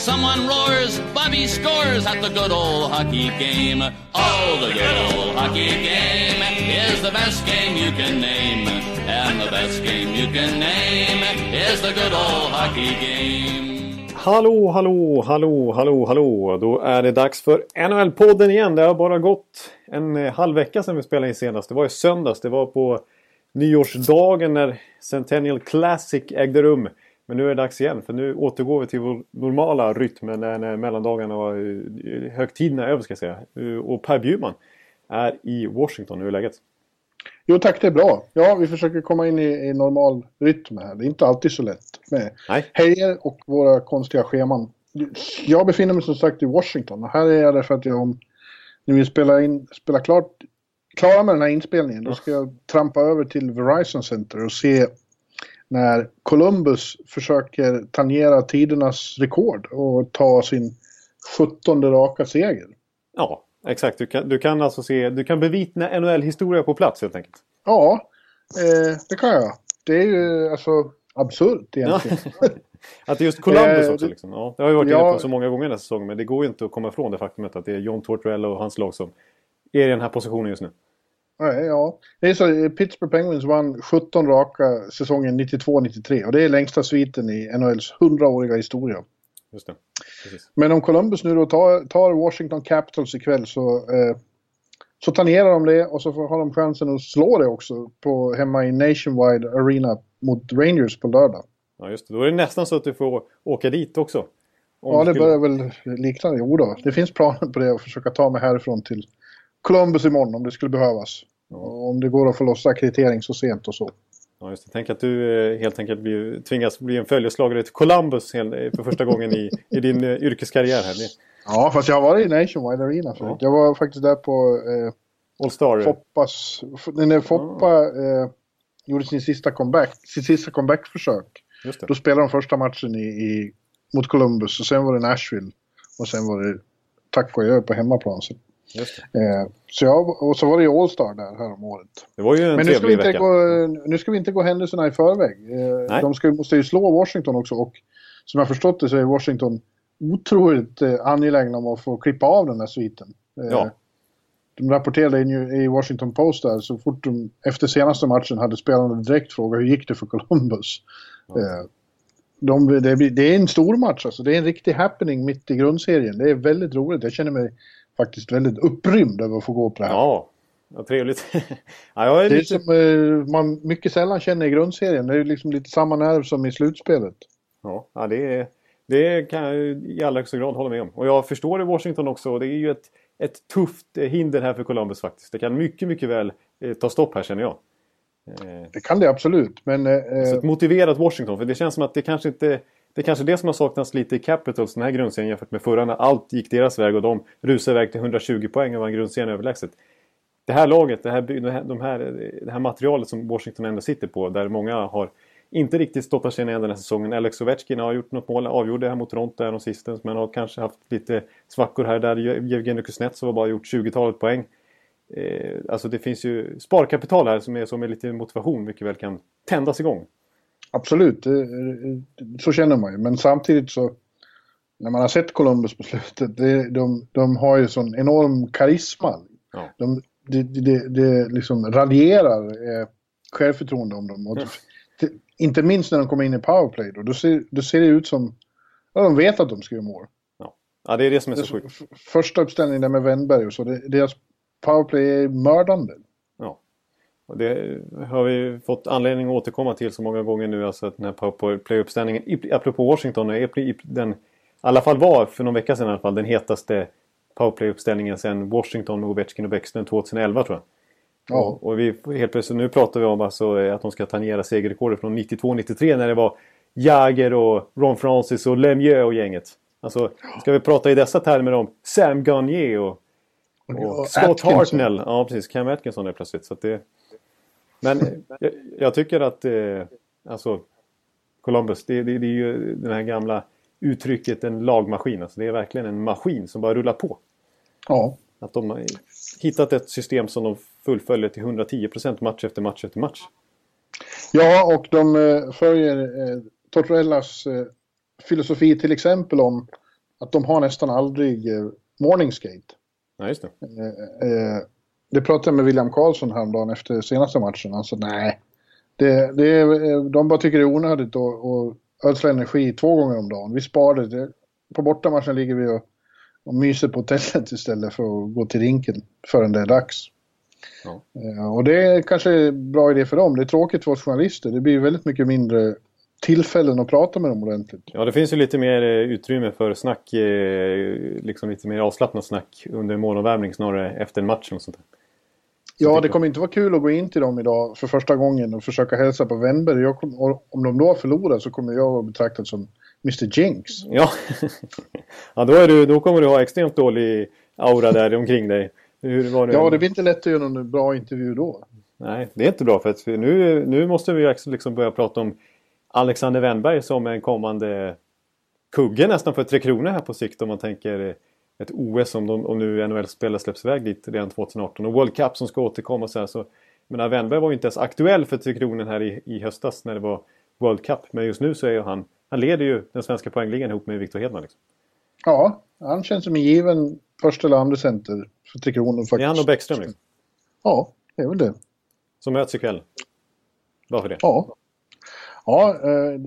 Someone roars, Bobby scores at the good old hockey game. Oh, the good old hockey game is the best game you can name. And the best game you can name is the good old hockey game. Hallå, hallå, hallå, hallå, hallå. Då är det dags för NHL-podden igen. Det har bara gått en eh, halv vecka sedan vi spelade in senast. Det var i söndags. Det var på nyårsdagen när Centennial Classic ägde rum. Men nu är det dags igen för nu återgår vi till vår normala rytm när, mellandagarna och eh, högtiderna är över ska jag säga. Eh, Och Per Bjurman är i Washington. Hur är läget? Jo tack, det är bra. Ja, vi försöker komma in i, i normal rytm här. Det är inte alltid så lätt med helger och våra konstiga scheman. Jag befinner mig som sagt i Washington och här är jag därför att jag om ni vill spela, in, spela klart, klara med den här inspelningen då ska jag trampa över till Verizon Center och se när Columbus försöker tangera tidernas rekord och ta sin 17 raka seger. Ja, exakt. Du kan, du kan alltså se, du kan bevittna NHL-historia på plats helt enkelt. Ja, eh, det kan jag. Det är ju alltså absurt egentligen. Att det är just Columbus Eh, också. Liksom. Ja, det har vi varit Ja. inne på så många gånger den här säsongen. Men det går ju inte att komma ifrån det faktumet att det är John Tortorella och hans lag som är i den här positionen just nu. Nej, ja. Det är så, eh, Pittsburgh Penguins vann 17 raka säsongen 92-93 och det är längsta sviten i NHLs 100-åriga historia. Just det. Precis. Men om Columbus nu då tar, tar Washington Capitals ikväll så, eh, så tangerar de det och så får, har de chansen att slå det också på, hemma i Nationwide Arena mot Rangers på lördag. Ja, just det. Då är det nästan så att du får åka dit också. Ja, det börjar väl likna. Jo då, det finns planer på det att försöka ta mig härifrån till Columbus imorgon om det skulle behövas. Och om det går att få loss akkreditering så sent och så. Ja, just det. Tänk att du eh, helt enkelt blir, tvingas bli en följeslagare till Columbus eh, för första gången i, i din eh, yrkeskarriär här. Ja, fast jag har varit i Nationwide Arena förut. Jag var faktiskt där på eh, All Star. Foppas... När Foppa eh, gjorde sin sista comeback, sitt sista comebackförsök. Just det. Då spelade de första matchen i, i, mot Columbus och sen var det Nashville. Och sen var det tack och adjö på hemmaplan. Så. Eh, så jag, och så var det ju All-Star där här om året. det var ju en Men nu ska, vi inte vecka. gå, nu ska vi inte gå händelserna i förväg. Eh, de ska, måste ju slå Washington också och som jag förstått det så är Washington otroligt eh, angelägna om att få klippa av den här sviten. Eh, Ja. De rapporterade i, New- i Washington Post där så fort de efter senaste matchen hade spelarna direkt frågat hur gick det för Columbus. Eh, de, det är en stor match alltså. Det är en riktig happening mitt i grundserien. Det är väldigt roligt. Jag känner mig faktiskt väldigt upprymd över att få gå på det här. Ja, ja trevligt. ja, är Det är lite... som eh, man mycket sällan känner i grundserien. Det är liksom lite samma nerv som i slutspelet. Ja, ja det, är, det kan jag i allra högsta grad hålla med om. Och jag förstår det Washington också. Det är ju ett, ett tufft eh, hinder här för Columbus faktiskt. Det kan mycket, mycket väl eh, ta stopp här känner jag. Det kan det absolut, men... eh, Så ett motiverat Washington. För det känns som att det kanske inte... Det är kanske det som har saknats lite i Capitals den här grundserien jämfört med förra när allt gick deras väg och de rusade iväg till 120 poäng och vann grundserien överlägset. Det här laget, det här, de här, det här materialet som Washington ändå sitter på där många har inte riktigt stoppat sig ner den här säsongen. Alex Ovechkin har gjort något mål, avgjorde här mot Toronto här de sista men har kanske haft lite svackor här där. Jevgenij Kuznetsov har bara gjort 20-talet poäng. Eh, alltså det finns ju sparkapital här som är som med lite motivation mycket väl kan tändas igång. Absolut, det- så känner man ju. Men samtidigt så... När man har sett Columbus på slutet, det, de, de har ju sån enorm karisma. Ja. De, det de, de, de liksom raljerar eh, självförtroende om dem. Och Mm. det, inte minst när de kommer in i powerplay då. Då ser, då ser det ut som... Ja, de vet att de ska göra mål. Ja. ja, det är det som är så så, sjukt. första uppställningen där med Wennberg och så, det, deras powerplay är mördande. Och det har vi fått anledning att återkomma till så många gånger nu. Alltså att den här powerplay-uppställningen, apropå Washington, i- den, i alla fall var för någon vecka sedan i alla fall, den hetaste powerplay-uppställningen sedan Washington med Ovechkin och Bäckström 2011 tror jag. Ja. Och, och vi helt plötsligt, nu pratar vi om alltså att de ska tangera segerrekordet från 92-93 när det var Jagger och Ron Francis och Lemieux och gänget. Alltså, ska vi prata i dessa termer om Sam Gagner och, och och Scott Atkinson. Hartnell. Ja, precis. Cam Atkinson är plötsligt. Så det, Men jag, jag tycker att eh, alltså Columbus, det, det, det, är ju det här gamla uttrycket en lagmaskin. Alltså det är verkligen en maskin som bara rullar på. Ja. Att de har hittat ett system som de fullföljer till 110% match efter match efter match. Ja, och de eh, följer eh, Tortorellas eh, filosofi till exempel om att de har nästan aldrig eh, morning skate. Ja, just det. Det pratade jag med William Karlsson häromdagen efter senaste matchen. Han sa nej, det, det är, de bara tycker det är onödigt att, ödsla energi två gånger om dagen. Vi sparar det. På bortamatchen ligger vi och, och myser på hotellet istället för att gå till rinken förrän det är dags. Ja. Eh, Och det är kanske en bra idé för dem. Det är tråkigt för oss journalister. Det blir väldigt mycket mindre tillfällen att prata med dem ordentligt. Ja, det finns ju lite mer eh, utrymme för snack, eh, liksom lite mer avslappnat snack under målomvärmning snarare efter en match och sånt där. Ja, det kommer inte vara kul att gå in till dem idag för första gången och försöka hälsa på Wennberg. Jag kom, om de då har förlorat så kommer jag att betraktas som Mr Jinx. Ja, ja då, är du, då kommer du ha extremt dålig aura där omkring dig. Hur var det? Ja, det blir inte lätt att göra någon bra intervju då. Nej, det är inte bra för att nu, nu måste vi liksom börja prata om Alexander Wennberg som en kommande kugge nästan för Tre Kronor här på sikt om man tänker ett OS om, de, om nu NHL-spelare släpps iväg dit redan 2018 och World Cup som ska återkomma och så här. Så, men Wennberg var ju inte ens aktuell för Tre Kronor här i, i höstas när det var World Cup. Men just nu så är ju han, han leder ju den svenska poängligan ihop med Victor Hedman. Liksom. Ja, han känns som en given första eller andra center för Tre Kronor faktiskt. Det är han och Bäckström liksom. Ja, det är väl det. Som möts ikväll. Varför det? Ja. Ja, eh,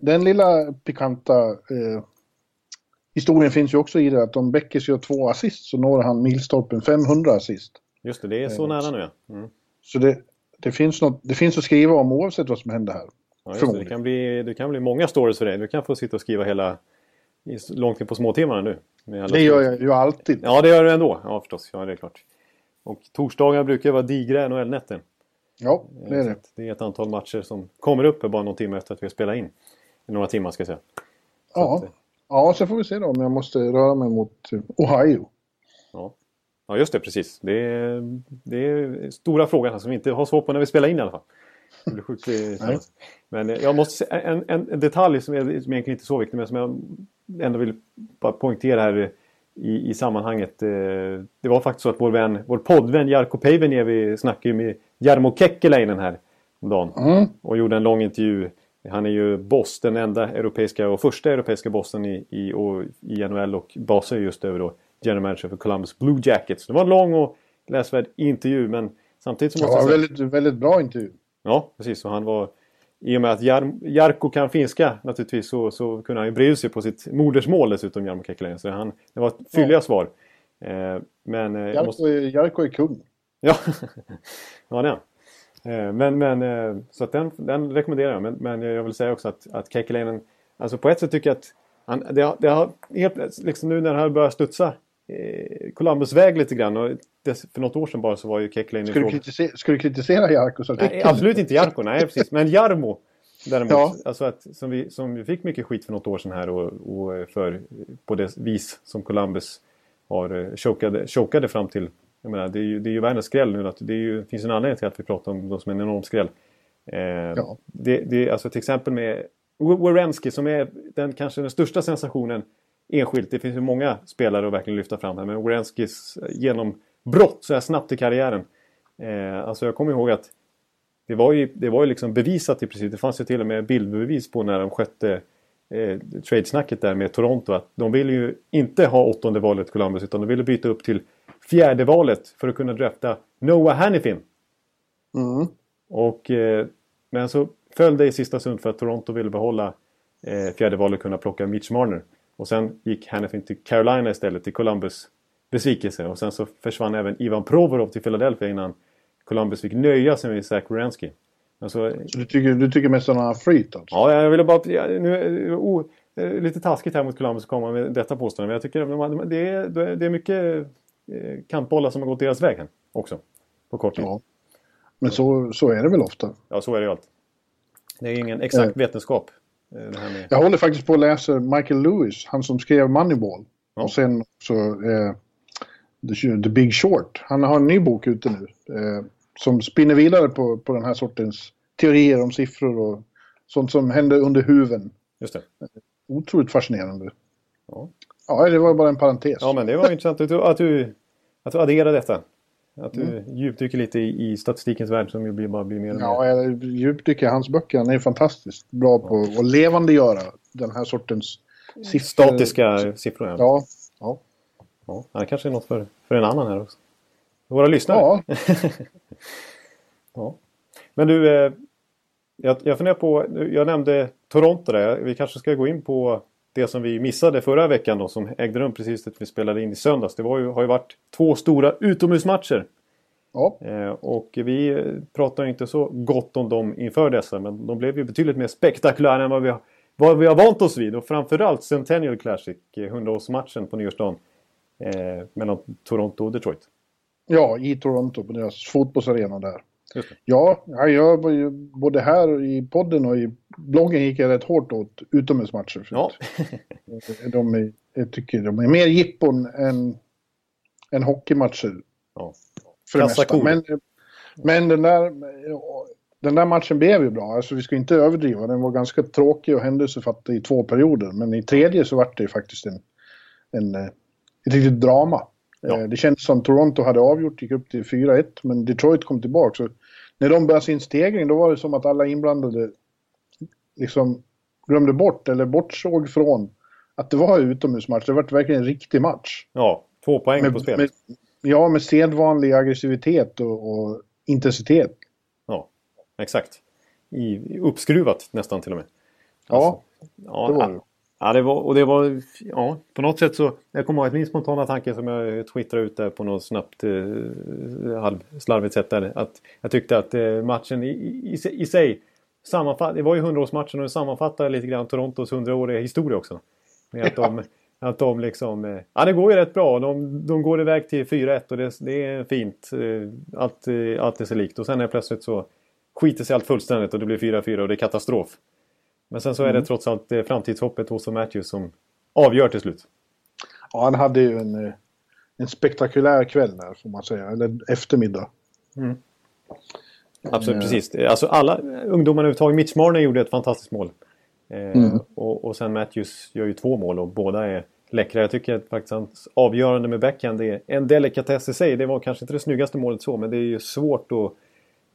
den lilla pikanta eh, historien finns ju också i det att om Beckis gör två assist så når han milstolpen 500 assist. Just det, det är så Eh, nära nu ja. Mm. Så det, det, finns något, det finns att skriva om oavsett vad som händer här. Ja, det. Det, kan bli, det kan bli många stories för dig. Du kan få sitta och skriva hela långt in på småtimmarna nu. Det gör jag ju alltid. Ja, det gör du ändå. Ja, förstås. Ja, det är klart. Och torsdagar brukar vara digra NHL-nätter. Ja, det är det. Det är ett antal matcher som kommer upp bara någon timme efter att vi har spelat in. Några timmar ska jag säga. Så Ja. att, eh, ja, så får vi se då om jag måste röra mig mot eh, Ohio. ja. ja, just det. Precis. Det är, det är stora frågan här som vi inte har svar på när vi spelar in i alla fall. Det blir sjukt eh. Men eh, jag måste säga en, en, detalj som, är, som egentligen inte är så viktig men som jag ändå vill bara poängtera här eh, i, i sammanhanget. eh, Det var faktiskt så att vår vän, vår poddvän Jarkko Päivänievi snackade ju med Jarmo Kekkeläinen här om dagen. Mm. Och gjorde en lång intervju. Han är ju boss, den enda europeiska och första europeiska bossen i, i, och, i NHL och basar just över då general manager för Columbus Blue Jackets. Det var en lång och läsvärd intervju men samtidigt så måste jag var säga... väldigt, väldigt bra intervju. Ja, precis. Och han var... I och med att Jar, Jarkko kan finska naturligtvis så, så kunde han ju bre ut sig på sitt modersmål dessutom, Jarmo Kekkeläinen. Så han, det var fylliga svar. Eh, men... Eh, jag Jarkko, måste, är, Jarkko är kung. Ja, ja det är han. Eh, Men, men eh, så att den, den rekommenderar jag. Men, men jag vill säga också att, att Kekkeläinen... Alltså på ett sätt tycker jag att han, det, har, det har helt, liksom nu när han börjar studsa eh, Columbus väg lite grann. Och det, för något år sedan bara så var ju Kekkeläinen Ska du, kritisera, ska du kritisera Jarkkos Nej, artikel? absolut inte Jarkko, nej precis. Men Jarmo däremot. Ja. Alltså att, som, vi, som vi fick mycket skit för något år sedan här och, och för på det vis som Columbus har chokade, chokade fram till. Jag menar, det är ju, det är ju världens skräll nu. Att det, ju, finns en anledning till att vi pratar om dem som en enorm skräll. Eh, Ja. det, det är alltså till exempel med Werenski som är den kanske den största sensationen enskilt. Det finns ju många spelare att verkligen lyfta fram här. Men Werenskis genombrott så här snabbt i karriären. Eh, alltså jag kommer ihåg att det var ju, det var ju liksom bevisat i princip. Det fanns ju till och med bildbevis på när de skötte eh, tradesnacket där med Toronto. Att de ville ju inte ha åttonde valet Columbus utan de ville byta upp till fjärde valet för att kunna drafta Noah Hannifin. Mm. Och, eh, men så föll det i sista stund för att Toronto ville behålla eh, fjärde valet och kunna plocka Mitch Marner. Och sen gick Hannifin till Carolina istället, till Columbus besvikelse. Och sen så försvann även Ivan Provorov till Philadelphia innan Columbus fick nöja sig med Zach Wierenski. Alltså, Så du tycker, du tycker mest har flyt alltså? ja, jag ville bara... Ja, nu, oh, lite taskigt här mot Columbus att komma med detta påstående. Men jag tycker det är, det är mycket eh, kantbollar som har gått deras väg här också. På kort tid. Ja, Ja. Men så, så är det väl ofta. så är det ju alltid. Det är ingen exakt Eh. vetenskap. eh, med... Jag håller faktiskt på att läsa Michael Lewis, han som skrev Moneyball. Ja. Och sen så eh, The, The Big Short. Han har en ny bok ute nu. Eh, som spinner vidare på, på den här sortens teorier om siffror och sånt som händer under huven. Just det. Otroligt fascinerande. Ja. Ja, det var bara en parentes. Ja, men det var intressant att du, att du, att du adderar detta. Att du mm. djupdyker lite i, i statistikens värld som ju blir, bara blir mer och mer. Ja, jag djupdyker i hans böcker. Han är fantastiskt bra på att levandegöra den här sortens siffror. Statiska siffror. Ja. ja. ja. ja. Det kanske är något för, för en annan här också. Våra lyssnare. Ja. ja. Men du, eh, jag, jag funderar på, jag nämnde Toronto där. Vi kanske ska gå in på det som vi missade förra veckan då, som ägde rum precis när vi spelade in i söndags. Det var ju, har ju varit två stora utomhusmatcher. Ja. Eh, och vi pratar inte så gott om dem inför dessa men de blev ju betydligt mer spektakulära än vad vi, vad vi har vant oss vid. Och framförallt Centennial Classic, 100-årsmatchen eh, på nyårsdagen eh, mellan Toronto och Detroit. Ja, i Toronto på deras fotbollsarena där. Ja, jag var ju både här i podden och i bloggen gick jag rätt hårt åt utomhusmatcher. Ja. de är, jag tycker de är mer jippon än, än hockeymatcher. Ja. För det. Men, men den, där, den där matchen blev ju bra. Alltså vi ska inte överdriva. Den var ganska tråkig och händelsefattig i två perioder. Men i tredje så var det faktiskt en, en, ett riktigt drama. Ja. Eh, det kändes som Toronto hade avgjort, gick upp till 4-1, men Detroit kom tillbaka. Så när de började sin stegring, då var det som att alla inblandade liksom glömde bort, eller bortsåg från, att det var utomhusmatch. Det var verkligen en riktig match. Ja, två poäng med, på spel. Med, ja, med sedvanlig aggressivitet och, och, intensitet. Ja, exakt. I, uppskruvat nästan till och med. Alltså, ja, det var det. Ja, det var, och det var, ja, på något sätt så, jag kommer ihåg att min spontana tanke som jag twittrade ut där på något snabbt eh, halvslarvigt sätt där. Att jag tyckte att eh, matchen i, i, i sig, sammanfatt, det var ju 100-årsmatchen och den sammanfattar lite grann Torontos 100-åriga historia också. Med att de, att de liksom, eh, ja det går ju rätt bra. De, de går iväg till 4-1 och det, det, är fint. Eh, allt, eh, allt är sig likt. Och sen är plötsligt så skiter sig allt fullständigt och det blir 4-4 och det är katastrof. Men sen så är det mm. trots allt eh, framtidshoppet hos Matthews som avgör till slut. Ja, han hade ju en, eh, en spektakulär kväll där får man säga, eller eftermiddag. Mm. Absolut, mm. precis. Alltså alla ungdomarna överhuvudtaget. Mitch Marner gjorde ett fantastiskt mål. Mm. och, och sen Matthews gör ju två mål och båda är läckra. Jag tycker att faktiskt hans avgörande med backhand är en delikatess i sig. Det var kanske inte det snyggaste målet så, men det är ju svårt att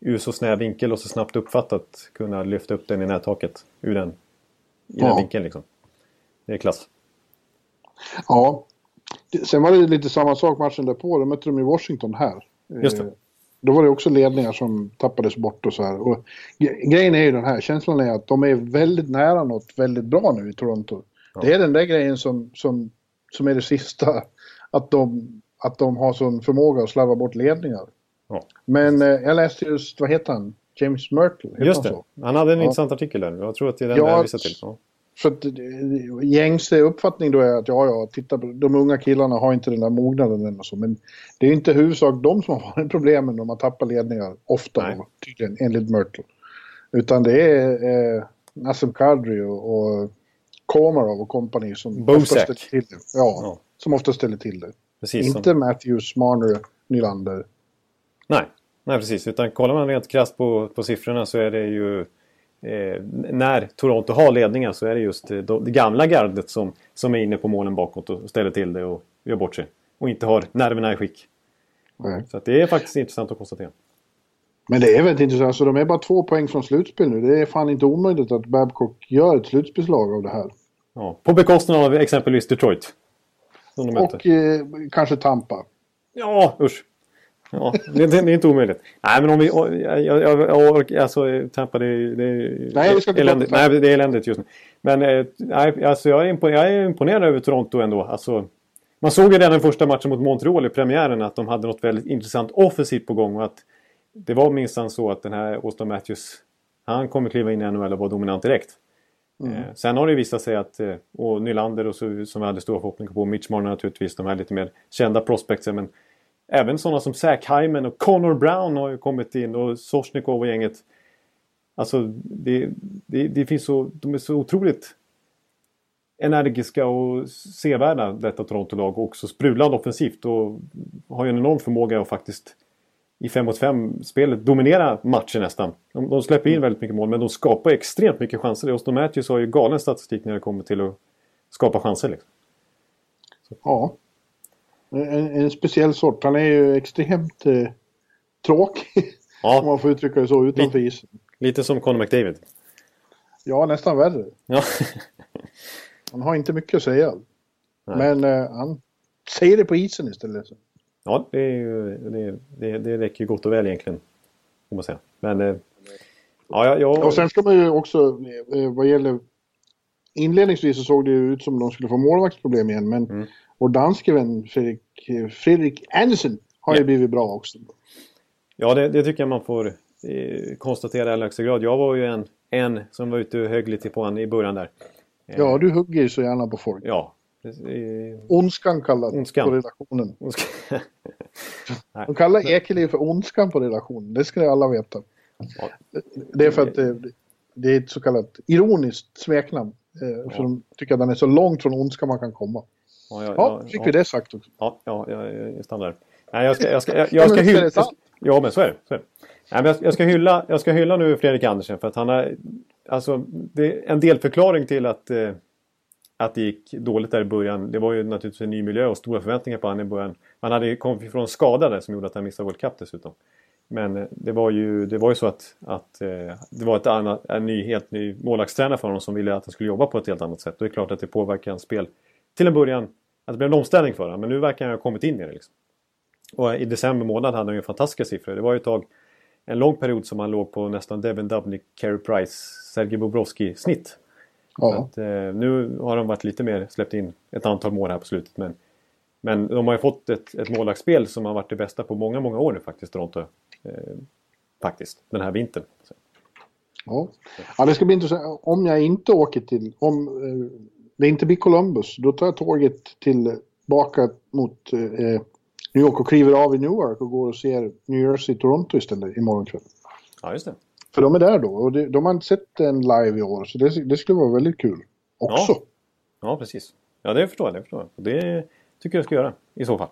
ur så snäv vinkel och så snabbt uppfattat kunna lyfta upp den i nättaket ur den, i ja. den vinkeln. Liksom. Det är klass. Ja. Sen var det lite samma sak matchen därpå. Då mötte de i Washington här. Just det. Eh, då var det också ledningar som tappades bort och så här. Och grejen är ju den här, känslan är att de är väldigt nära något väldigt bra nu i Toronto. Ja. Det är den där grejen som, som, som är det sista. Att de, att de har sån förmåga att slarva bort ledningar. Ja. Men eh, jag läste just, vad heter han? James Myrtle? Just det. Han, han hade en ja. intressant artikel där. Jag tror att det är den ja, där visar till. Ja. För att eh, gängse uppfattning då är att ja, ja, titta på de unga killarna har inte den där mognaden än och så. Men det är inte huvudsak de som har problemen när man tappar ledningar ofta, då, tydligen, enligt Myrtle. Utan det är eh, Nassim Kadri och, och Komarov och kompani som Bozak. ofta ställer till det. Ja, ja, som ofta ställer till det. Precis inte som... Matthews, Marner, Nylander. Nej, nej precis. Utan kollar man rent krasst på, på siffrorna så är det ju eh, när Toronto har ledningen så är det just det, det gamla gardet som, som är inne på målen bakåt och ställer till det och gör bort sig. Och inte har nerverna i skick. Nej. Så det är faktiskt intressant att konstatera. Men det är väldigt intressant. Så de är bara två poäng från slutspel nu. Det är fan inte omöjligt att Babcock gör ett slutspelslag av det här. Ja, på bekostnad av exempelvis Detroit. och eh, kanske Tampa. Ja, usch. Ja, det, det, är inte omöjligt. Nej, men om vi... Jag, jag, jag, alltså, Tampa, det, det Nej, vi ska eländigt. Nej, det är eländigt just nu. Men eh, nej, alltså, jag, är imponerad, jag är imponerad över Toronto ändå. Alltså, man såg ju redan den första matchen mot Montreal i premiären att de hade något väldigt intressant offensivt på gång. Och att det var minsann så att den här Austin Matthews, han kommer kliva in i NHL och vara dominant direkt. Mm. Eh, sen har det visat sig att, eh, och Nylander och så, som vi hade stora förhoppningar på, Mitch Marner naturligtvis, de här lite mer kända prospectsen. Men Även sådana som Zach Hyman och Connor Brown har ju kommit in och Sosnikov och gänget. Alltså det, det, det finns så, de är så otroligt energiska och sevärda detta Toronto-lag och också sprudlande offensivt och har ju en enorm förmåga att faktiskt i 5 mot 5 spelet dominera matchen nästan. De, de släpper in väldigt mycket mål men de skapar extremt mycket chanser. Austin Matthews har ju galen statistik när det kommer till att skapa chanser. Liksom. Ja. En, en, speciell sort. Han är ju extremt eh, tråkig. Ja. Om man får uttrycka det så utanför isen. Lite som Conor McDavid. Ja, nästan värre. Ja. han har inte mycket att säga. Nej. Men eh, han säger det på isen istället. Ja, det, är ju, det, det, det räcker gott och väl egentligen. Får man säga. Men... Eh, ja, ja, Och sen ska man ju också, eh, vad gäller... Inledningsvis så såg det ut som de skulle få målvaktsproblem igen, men mm. Vår danske vän Fredrik, Fredrik Andersen har ja. ju blivit bra också. Ja, det, det tycker jag man får eh, konstatera i allra högsta grad. Jag var ju en, en som var ute och högg lite på honom i början där. Ja, du hugger ju så gärna på folk. Ja, Ondskan kallar Ondskan. på redaktionen. Ondskan. De kallar Ekeliv för Ondskan på redaktionen. Det ska alla veta. Ja. Det är för att det, det, är ett så kallat ironiskt smeknamn. Eh, för ja. de tycker att den är så långt från ondska man kan komma. Ja, ja, ja, fick vi det sagt också. Ja, ja jag stannar Nej, jag ska, jag ska, jag, jag ska hylla... Ja, men så är det. Så är det. Nej, men jag, jag, ska hylla, jag ska hylla nu Fredrik Andersen för att han har... Alltså, det är en delförklaring till att eh, att det gick dåligt där i början. Det var ju naturligtvis en ny miljö och stora förväntningar på honom i början. Han hade kommit ifrån skadade som gjorde att han missade World Cup dessutom. Men eh, det var ju, det var ju så att, att eh, det var ett annat, en ny, helt ny målvaktstränare för honom som ville att han skulle jobba på ett helt annat sätt. Och det är klart att det påverkar hans spel. Till en början, att det blev en omställning för honom. Men nu verkar han ha kommit in i det. Liksom. Och i december månad hade han ju fantastiska siffror. Det var ju ett tag, en lång period som han låg på nästan Devin Dubnik, Carey Price, Sergej Bobrovski snitt. Ja. Att, eh, nu har de varit lite mer, släppt in ett antal mål här på slutet. Men, men de har ju fått ett, ett målvaktsspel som har varit det bästa på många, många år nu faktiskt, Toronto. Eh, faktiskt, den här vintern. Ja. ja, det ska bli intressant. Om jag inte åker till, om eh, det inte blir Columbus, då tar jag tåget tillbaka mot eh, New York och kliver av i Newark och går och ser New Jersey-Toronto istället imorgon kväll. Ja, just det. För de är där då och det, de har inte sett en live i år så det, det skulle vara väldigt kul också. Ja, ja precis. Ja, det förstår jag. Det, förstår jag. det tycker jag ska göra i så fall.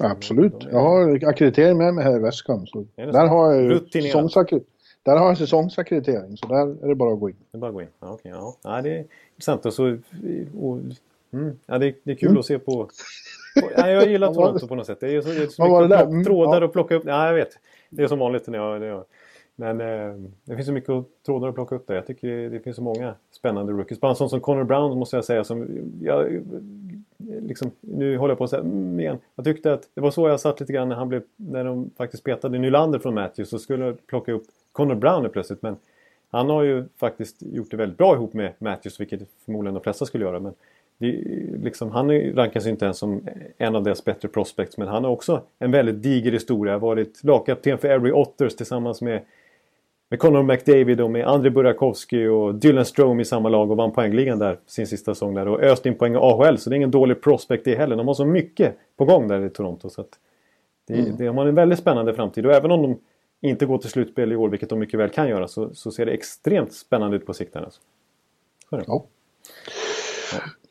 Absolut. Jag har akkreditering med mig här i väskan. Så där, har jag där har jag säsongsackreditering så där är det bara att gå in. Det är bara att gå in. Ja, okay, ja. ja det är intressant. Och så, och, mm, ja, det, det är kul mm. att se på... ja, jag gillar Toronto på något sätt. Det är så, det är så mycket det där? trådar mm, att plocka upp. Ja, jag vet. Det är som vanligt när jag, när jag men eh, det finns så mycket trådar att plocka upp där. Jag tycker det, det finns så många spännande rookies. Bara en sån som Connor Brown måste jag säga som... Jag, liksom, nu håller jag på att säga mm, igen. Jag tyckte att det var så jag satt lite grann när han blev... När de faktiskt petade Nylander från Matthews så skulle plocka upp Connor Brown plötsligt. Men han har ju faktiskt gjort det väldigt bra ihop med Matthews vilket förmodligen de flesta skulle göra. Men det, liksom, han rankas inte ens som en av deras bättre prospects men han har också en väldigt diger historia. Varit lagkapten för Every Otters tillsammans med med Conor McDavid och med Andrei Burakovsky och Dylan Strome i samma lag och vann poängligan där sin sista säsong där och öst in poäng i AHL så det är ingen dålig prospect det heller. De har så mycket på gång där i Toronto så att det, mm. det har en väldigt spännande framtid och även om de inte går till slutspel i år, vilket de mycket väl kan göra, så, så ser det extremt spännande ut på sikt. Alltså. Ja. ja.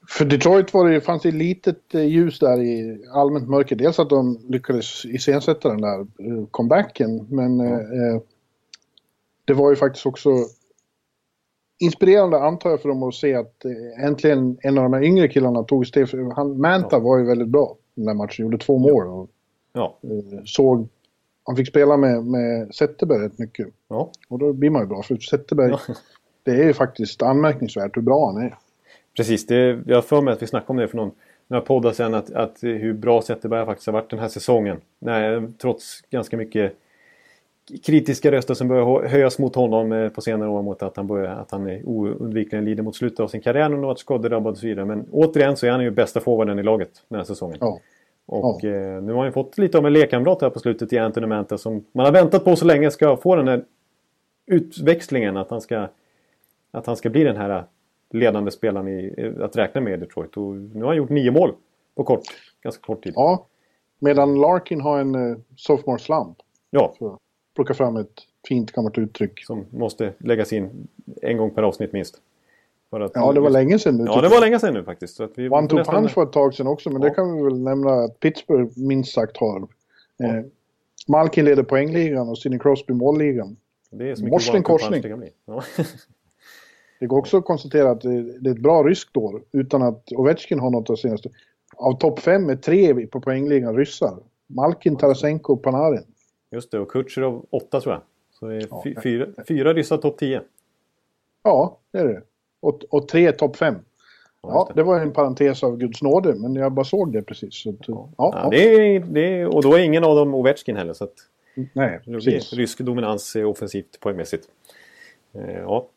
För Detroit var det, fanns det litet eh, ljus där i allmänt mörker. Dels att de lyckades iscensätta den där eh, comebacken, men ja. eh, det var ju faktiskt också inspirerande antar jag för dem att se att eh, äntligen en av de här yngre killarna tog steg. Han, Manta ja. var ju väldigt bra den där matchen, gjorde två mål. Och, ja. Eh, såg, han fick spela med, med Zetterberg rätt mycket. Ja. Och då blir man ju bra, för Zetterberg, ja. det är ju faktiskt anmärkningsvärt hur bra han är. Precis, det, jag har för mig att vi snackade om det för någon, några poddar sen, att, att hur bra Zetterberg faktiskt har varit den här säsongen. Nej, trots ganska mycket kritiska röster som börjar höjas mot honom eh, på senare år mot att han, börjar, att han oundvikligen lider mot slutet av sin karriär och varit skadedrabbad och så vidare. Men återigen så är han ju bästa forwarden i laget den här säsongen. Ja. Och ja. Eh, nu har han ju fått lite av en lekkamrat här på slutet i Anthony Manta som man har väntat på så länge ska få den här utväxlingen att han ska, att han ska bli den här ledande spelaren i, att räkna med i Detroit. Och nu har han gjort nio mål på kort, ganska kort tid. Ja, medan Larkin har en uh, sophomore slump. Ja. Så plocka fram ett fint gammalt uttryck. Som måste läggas in en gång per avsnitt minst. Att, ja, det var länge sedan nu. Ja, det var länge sedan nu faktiskt. Så att vi One to punch var ett tag sedan också, men ja. det kan vi väl nämna att Pittsburgh minst sagt har. Ja. Eh, Malkin leder poängligan och Sidney Crosby målligan. Det är så mycket korsning. det kan bli. Ja. Det går också att konstatera att det är ett bra ryskt år utan att Ovechkin har något av senaste. Av topp fem är tre på poängligan ryssar. Malkin, Tarasenko och Panarin. Just det, och Kutjerov åtta tror jag. Så det är Ja, fyra, fyra ryssar topp 10. Ja, det är det. Och, och tre topp fem. Ja, det var en parentes av Guds nåde, men jag bara såg det precis. Så, ja, Ja, ja, det är, det är, och då är ingen av dem Ovechkin heller. Så att Nej, precis. rysk dominans offensivt poängmässigt. Eh, ja.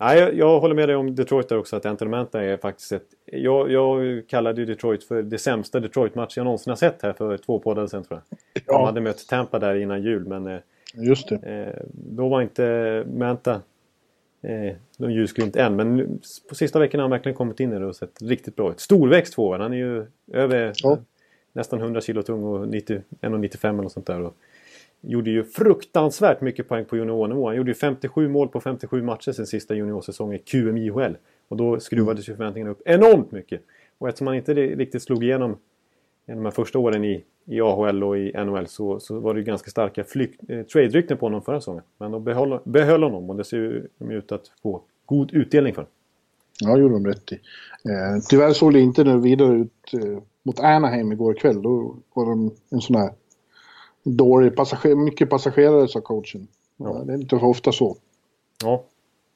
Nej, jag, jag håller med dig om Detroit där också. Att Anthony Manta är faktiskt ett... Jag, jag kallade Detroit för det sämsta Detroit-match jag någonsin har sett här för två poddar sedan tror jag. De Ja, hade mött Tampa där innan jul men eh, just det. Eh, då var inte Manta eh, någon ljusglimt än. Men på sista veckan har han verkligen kommit in i det och sett riktigt bra ut. Storväxt forward. Han är ju över Ja. nästan 100 kilo tung och 90 1,95 eller något sånt där. Och gjorde ju fruktansvärt mycket poäng på juniornivå. Han gjorde ju 57 mål på 57 matcher sin sista juniorsäsong i QMIHL. Och då skruvades ju förväntningarna upp enormt mycket. Och eftersom han inte riktigt slog igenom de här första åren i, i AHL och i NHL så, så var det ju ganska starka flykt, eh, trade-rykten på honom förra säsongen. Men de behöll, behöll honom och det ser ju de ut att få god utdelning för. Ja, gjorde de rätt i. Eh, tyvärr såg det inte nu vidare ut eh, mot Anaheim igår kväll. Då var de en sån här dålig passager, mycket passagerare sa coachen. Ja. Det är inte för ofta så. Ja,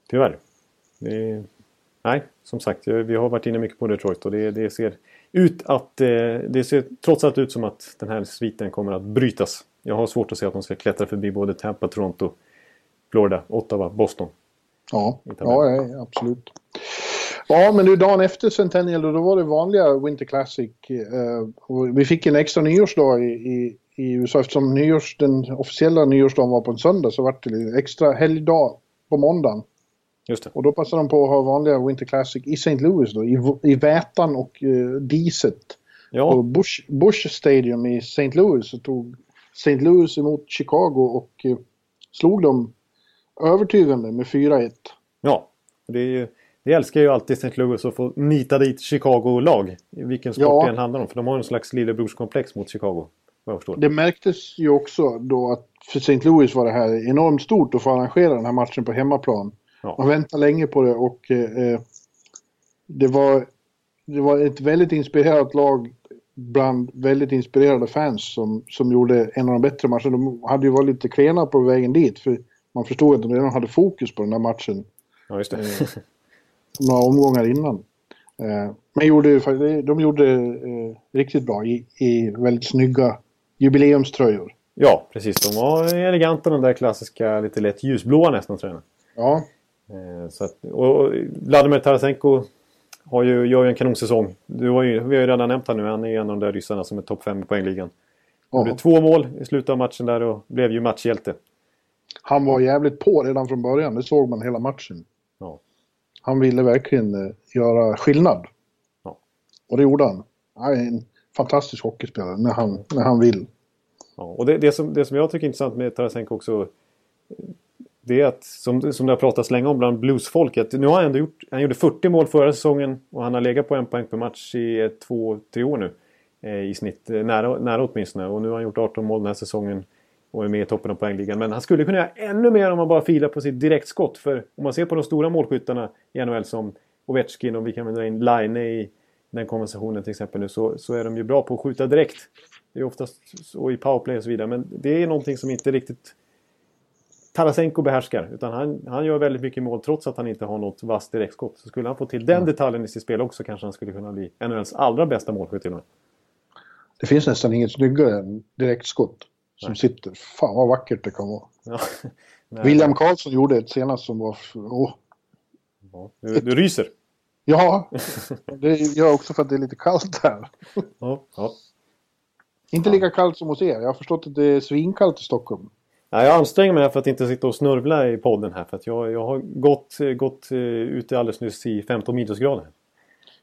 tyvärr. Är, nej, som sagt, vi har varit inne mycket på Detroit och det, det ser ut att... eh, Det ser trots allt ut som att den här sviten kommer att brytas. Jag har svårt att se att de ska klättra förbi både Tampa, Toronto, Florida, Ottawa, Boston. Ja, ja, absolut. Ja, men nu dagen efter Centennial då var det vanliga Winter Classic. Eh, vi fick en extra nyårsdag i, i, i USA eftersom nyårs, den officiella nyårsdagen var på en söndag så var det lite extra helgdag på måndagen. Just det. Och då passade de på att ha vanliga Winter Classic i St. Louis då, i, i vätan och eh, diset. På Ja, Bush, Bush Stadium i St. Louis så tog St. Louis emot Chicago och eh, slog dem övertygande med 4-1. ja. Det, är ju, det älskar ju alltid St. Louis att få nita dit Chicago-lag. Vilken sport Ja. det än handlar om. För de har en slags lillebrorskomplex mot Chicago. Det märktes ju också då att för St. Louis var det här enormt stort att få arrangera den här matchen på hemmaplan. Ja. Man väntade länge på det och eh, eh, det, var, det var ett väldigt inspirerat lag bland väldigt inspirerade fans som, som gjorde en av de bättre matcherna. De hade ju varit lite klena på vägen dit för man förstod att de redan hade fokus på den här matchen Ja, just det. Eh. några omgångar innan. Eh, men gjorde, de gjorde eh, riktigt bra i, i väldigt snygga jubileumströjor. ja, precis. De var eleganta, de där klassiska, lite lätt ljusblåa nästan tröjorna. Ja, Så att, och Vladimir Tarasenko har ju, gör ju en kanonsäsong. Du har ju, vi har ju redan nämnt han nu. Han är en av de där ryssarna som är topp 5 i poängligan. Gjorde två mål i slutet av matchen där och blev ju matchhjälte. Han var jävligt på redan från början, det såg man hela matchen. Ja. Han ville verkligen eh, göra skillnad. Ja. Och det gjorde han. Han är en fantastisk hockeyspelare när han, när han vill. Ja, och det, det, som, det som jag tycker är intressant med Tarasenko också eh, det är att, som, som det har pratats länge om bland bluesfolket, nu har han ändå gjort, han gjorde 40 mål förra säsongen och han har legat på en poäng per match i eh, två, tre år nu. Eh, I snitt, eh, nära, nära åtminstone. Och nu har han gjort 18 mål den här säsongen och är med i toppen av poängligan. Men han skulle kunna göra ännu mer om han bara filar på sitt direktskott. För om man ser på de stora målskyttarna i NHL som Ovechkin och vi kan väl dra in Line i den konversationen till exempel nu så, så är de ju bra på att skjuta direkt. Det är oftast så i powerplay och så vidare. Men det är någonting som inte riktigt Tarasenko behärskar. Utan han, han gör väldigt mycket mål trots att han inte har något vasst direktskott. Så skulle han få till den detaljen i sitt spel också kanske han skulle kunna bli NHLs allra bästa målskytt till och med. Det finns nästan inget snyggare än direktskott som Nej. sitter. Fan vad vackert det kan vara. Ja. Nej, William Karlsson gjorde ett senast som var... Åh. ja. Du, du ryser. Ja, det gör jag också för att det är lite kallt här. Ja, ja. Inte lika kallt som hos er. Jag har förstått att det är svinkallt i Stockholm. Nej, jag anstränger mig för att inte sitta och snörvla i podden här. För att jag, jag har gått, gått eh, ute alldeles nyss i 15 minusgrader.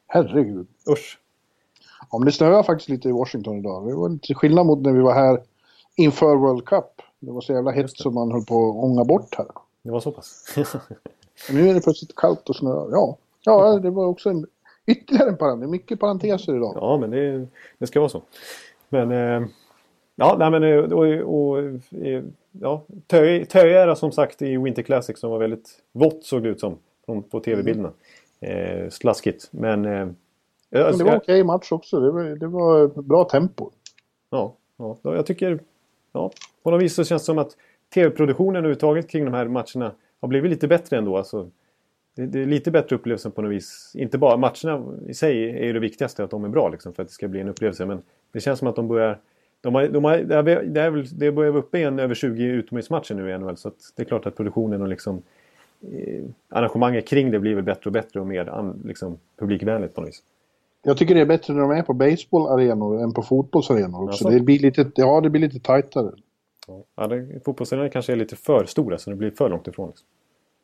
Herregud. Usch. Ja, men det snöade faktiskt lite i Washington idag. Det var lite skillnad mot när vi var här inför World Cup. Det var så jävla hett som man höll på att ånga bort här. Det var så pass. Nu är det plötsligt kallt och snö. Ja, ja det var också en, ytterligare en parentes. Mycket parenteser idag. ja, men det, det ska vara så. Men... Eh, Ja, nej, men och, och, och ja, Töje som sagt i Winter Classic som var väldigt vått såg det ut som på tv-bilderna. Mm. Eh, slaskigt, men... Eh, men det var okej okay match också. Det var, det var bra tempo. Ja, ja, jag tycker... Ja, på något vis så känns det som att tv-produktionen överhuvudtaget kring de här matcherna har blivit lite bättre ändå. Alltså, det, det är lite bättre upplevelse på något vis. Inte bara matcherna i sig är ju det viktigaste, att de är bra liksom, för att det ska bli en upplevelse. Men det känns som att de börjar... De har, de har, det, är, det, väl, det börjar vara uppe i en över 20 utomhusmatcher nu i NHL. Så det är klart att produktionen och liksom, eh, arrangemanget kring det blir väl bättre och bättre och mer an, liksom, publikvänligt på något vis. Jag tycker det är bättre när de är på baseballarenor än på fotbollsarenor också. Alltså. Det blir lite, ja, det blir lite tajtare. Ja, fotbollsarenor kanske är lite för stora så det blir för långt ifrån. Liksom.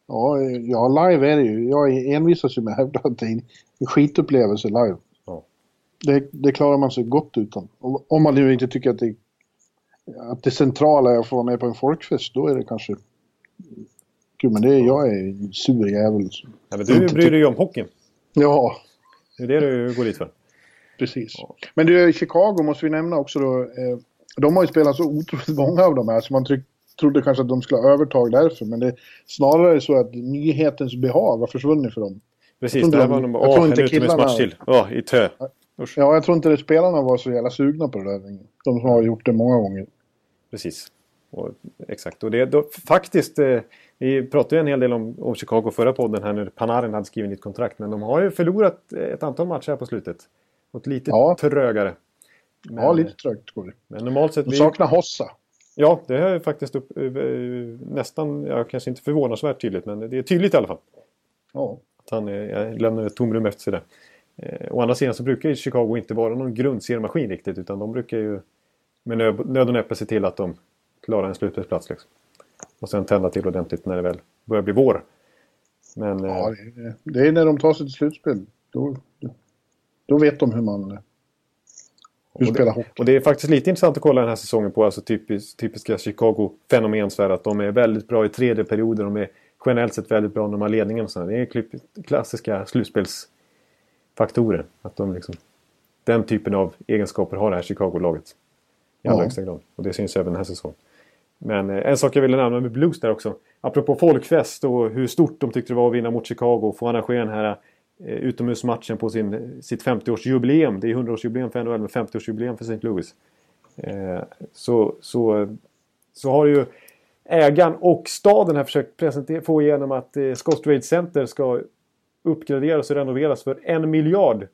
Ja, ja, live är det ju. Jag envisas ju med att hävda att det är en skitupplevelse live. Det, det, klarar man sig gott utan. Om man nu inte tycker att det, att det centrala är att få vara med på en folkfest, då är det kanske... Gud, men det är, jag är sur jävel. Ja, men du bryr dig ju om hockeyn. Ja. Det är det du går dit för. Precis. Ja. Men du, Chicago måste vi nämna också då. Eh, de har ju spelat så otroligt många av de här så man tryck, trodde kanske att de skulle ha övertag därför. Men det är snarare så att nyhetens behag har försvunnit för dem. Precis, det här var nog bara, åh, en utomhusmatch till. Åh, i tö. Usch. Ja, jag tror inte att spelarna var så jävla sugna på det där. De som har gjort det många gånger. Precis. Och, exakt. Och det då, faktiskt, eh, vi pratade ju en hel del om, om Chicago förra podden här när Panarin hade skrivit nytt kontrakt. Men de har ju förlorat ett antal matcher här på slutet. Och lite ja. trögare. Men, ja, lite trögt går det. Men normalt sett... De saknar Hossa. Ja, det har faktiskt upp, eh, nästan, ja, kanske inte förvånansvärt tydligt, men det är tydligt i alla fall. Ja. Att han är, lämnar ett tomrum efter sig där. Eh, å andra sidan så brukar ju Chicago inte vara någon grundseriemaskin riktigt, utan de brukar ju med nöd, och näppe se till att de klarar en slutspelsplats. Liksom. Och sen tända till ordentligt när det väl börjar bli vår. Men, ja, eh, det är när de tar sig till slutspel. Då, då vet de hur man hur och det, och det är faktiskt lite intressant att kolla den här säsongen på alltså typisk, typiska Chicago-fenomen. Att de är väldigt bra i tredje perioder. De är generellt sett väldigt bra när de har ledningen. Och. Det är klassiska slutspelsfaktorer. Att de liksom, den typen av egenskaper har det här Chicago-laget. I allra ja. högsta grad. Och det syns även den här säsongen. Men eh, en sak jag ville nämna med Blues där också. Apropå folkfest och hur stort de tyckte det var att vinna mot Chicago. Och få arrangera den här Eh, utomhusmatchen på sin, sitt 50-årsjubileum. Det är 100-årsjubileum för NHL men 50-årsjubileum för St. Louis. Eh, så, så, så har ju ägaren och staden här försökt presentera, få igenom att eh, Scott Trade Center ska uppgraderas och renoveras för en miljard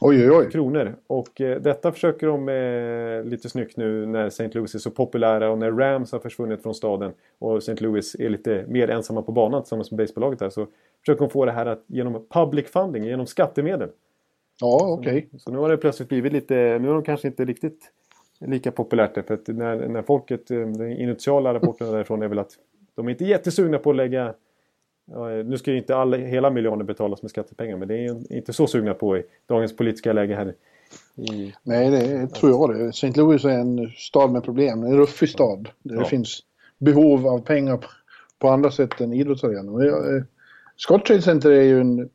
oj, oj, oj. kronor. Och eh, detta försöker de eh, lite snyggt nu när St. Louis är så populära och när Rams har försvunnit från staden och St. Louis är lite mer ensamma på banan tillsammans med basebolaget här så försöker de få det här att, genom public funding, genom skattemedel. Ja, okej. Okay. Så, så, nu har det plötsligt blivit lite, nu är de kanske inte riktigt lika populärt för att när, när folket, eh, den initiala rapporten därifrån är väl att de är inte jättesugna på att lägga nu ska ju inte alla, hela miljoner betalas med skattepengar men det är inte så sugna på i dagens politiska läge här. I... Nej, det tror jag det. St. Louis är en stad med problem. En ruffig stad. Där ja. det finns behov av pengar på, andra sätt än idrottsarenor. Eh, Scott Trade Center är ju en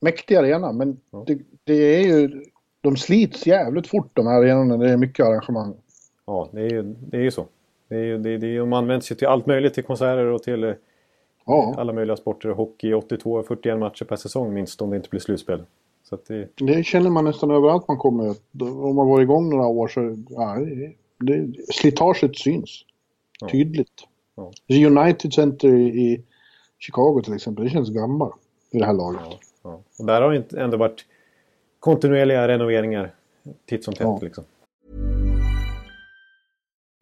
mäktig arena men ja. det, det, är ju... De slits jävligt fort de här arenorna det är mycket arrangemang. Ja, det är ju, det är ju så. Det är ju, det, det, de används ju till allt möjligt, till konserter och till Ja. Alla möjliga sporter. Hockey 82-41 matcher per säsong minst om det inte blir slutspel. Det... det... känner man nästan överallt man kommer. Om man varit igång några år så ja, det, slitaget syns. Ja. Tydligt. Ja. United Center i Chicago till exempel, det känns gammalt i det här laget. Ja. Och där har det ändå varit kontinuerliga renoveringar titt som tätt. Liksom.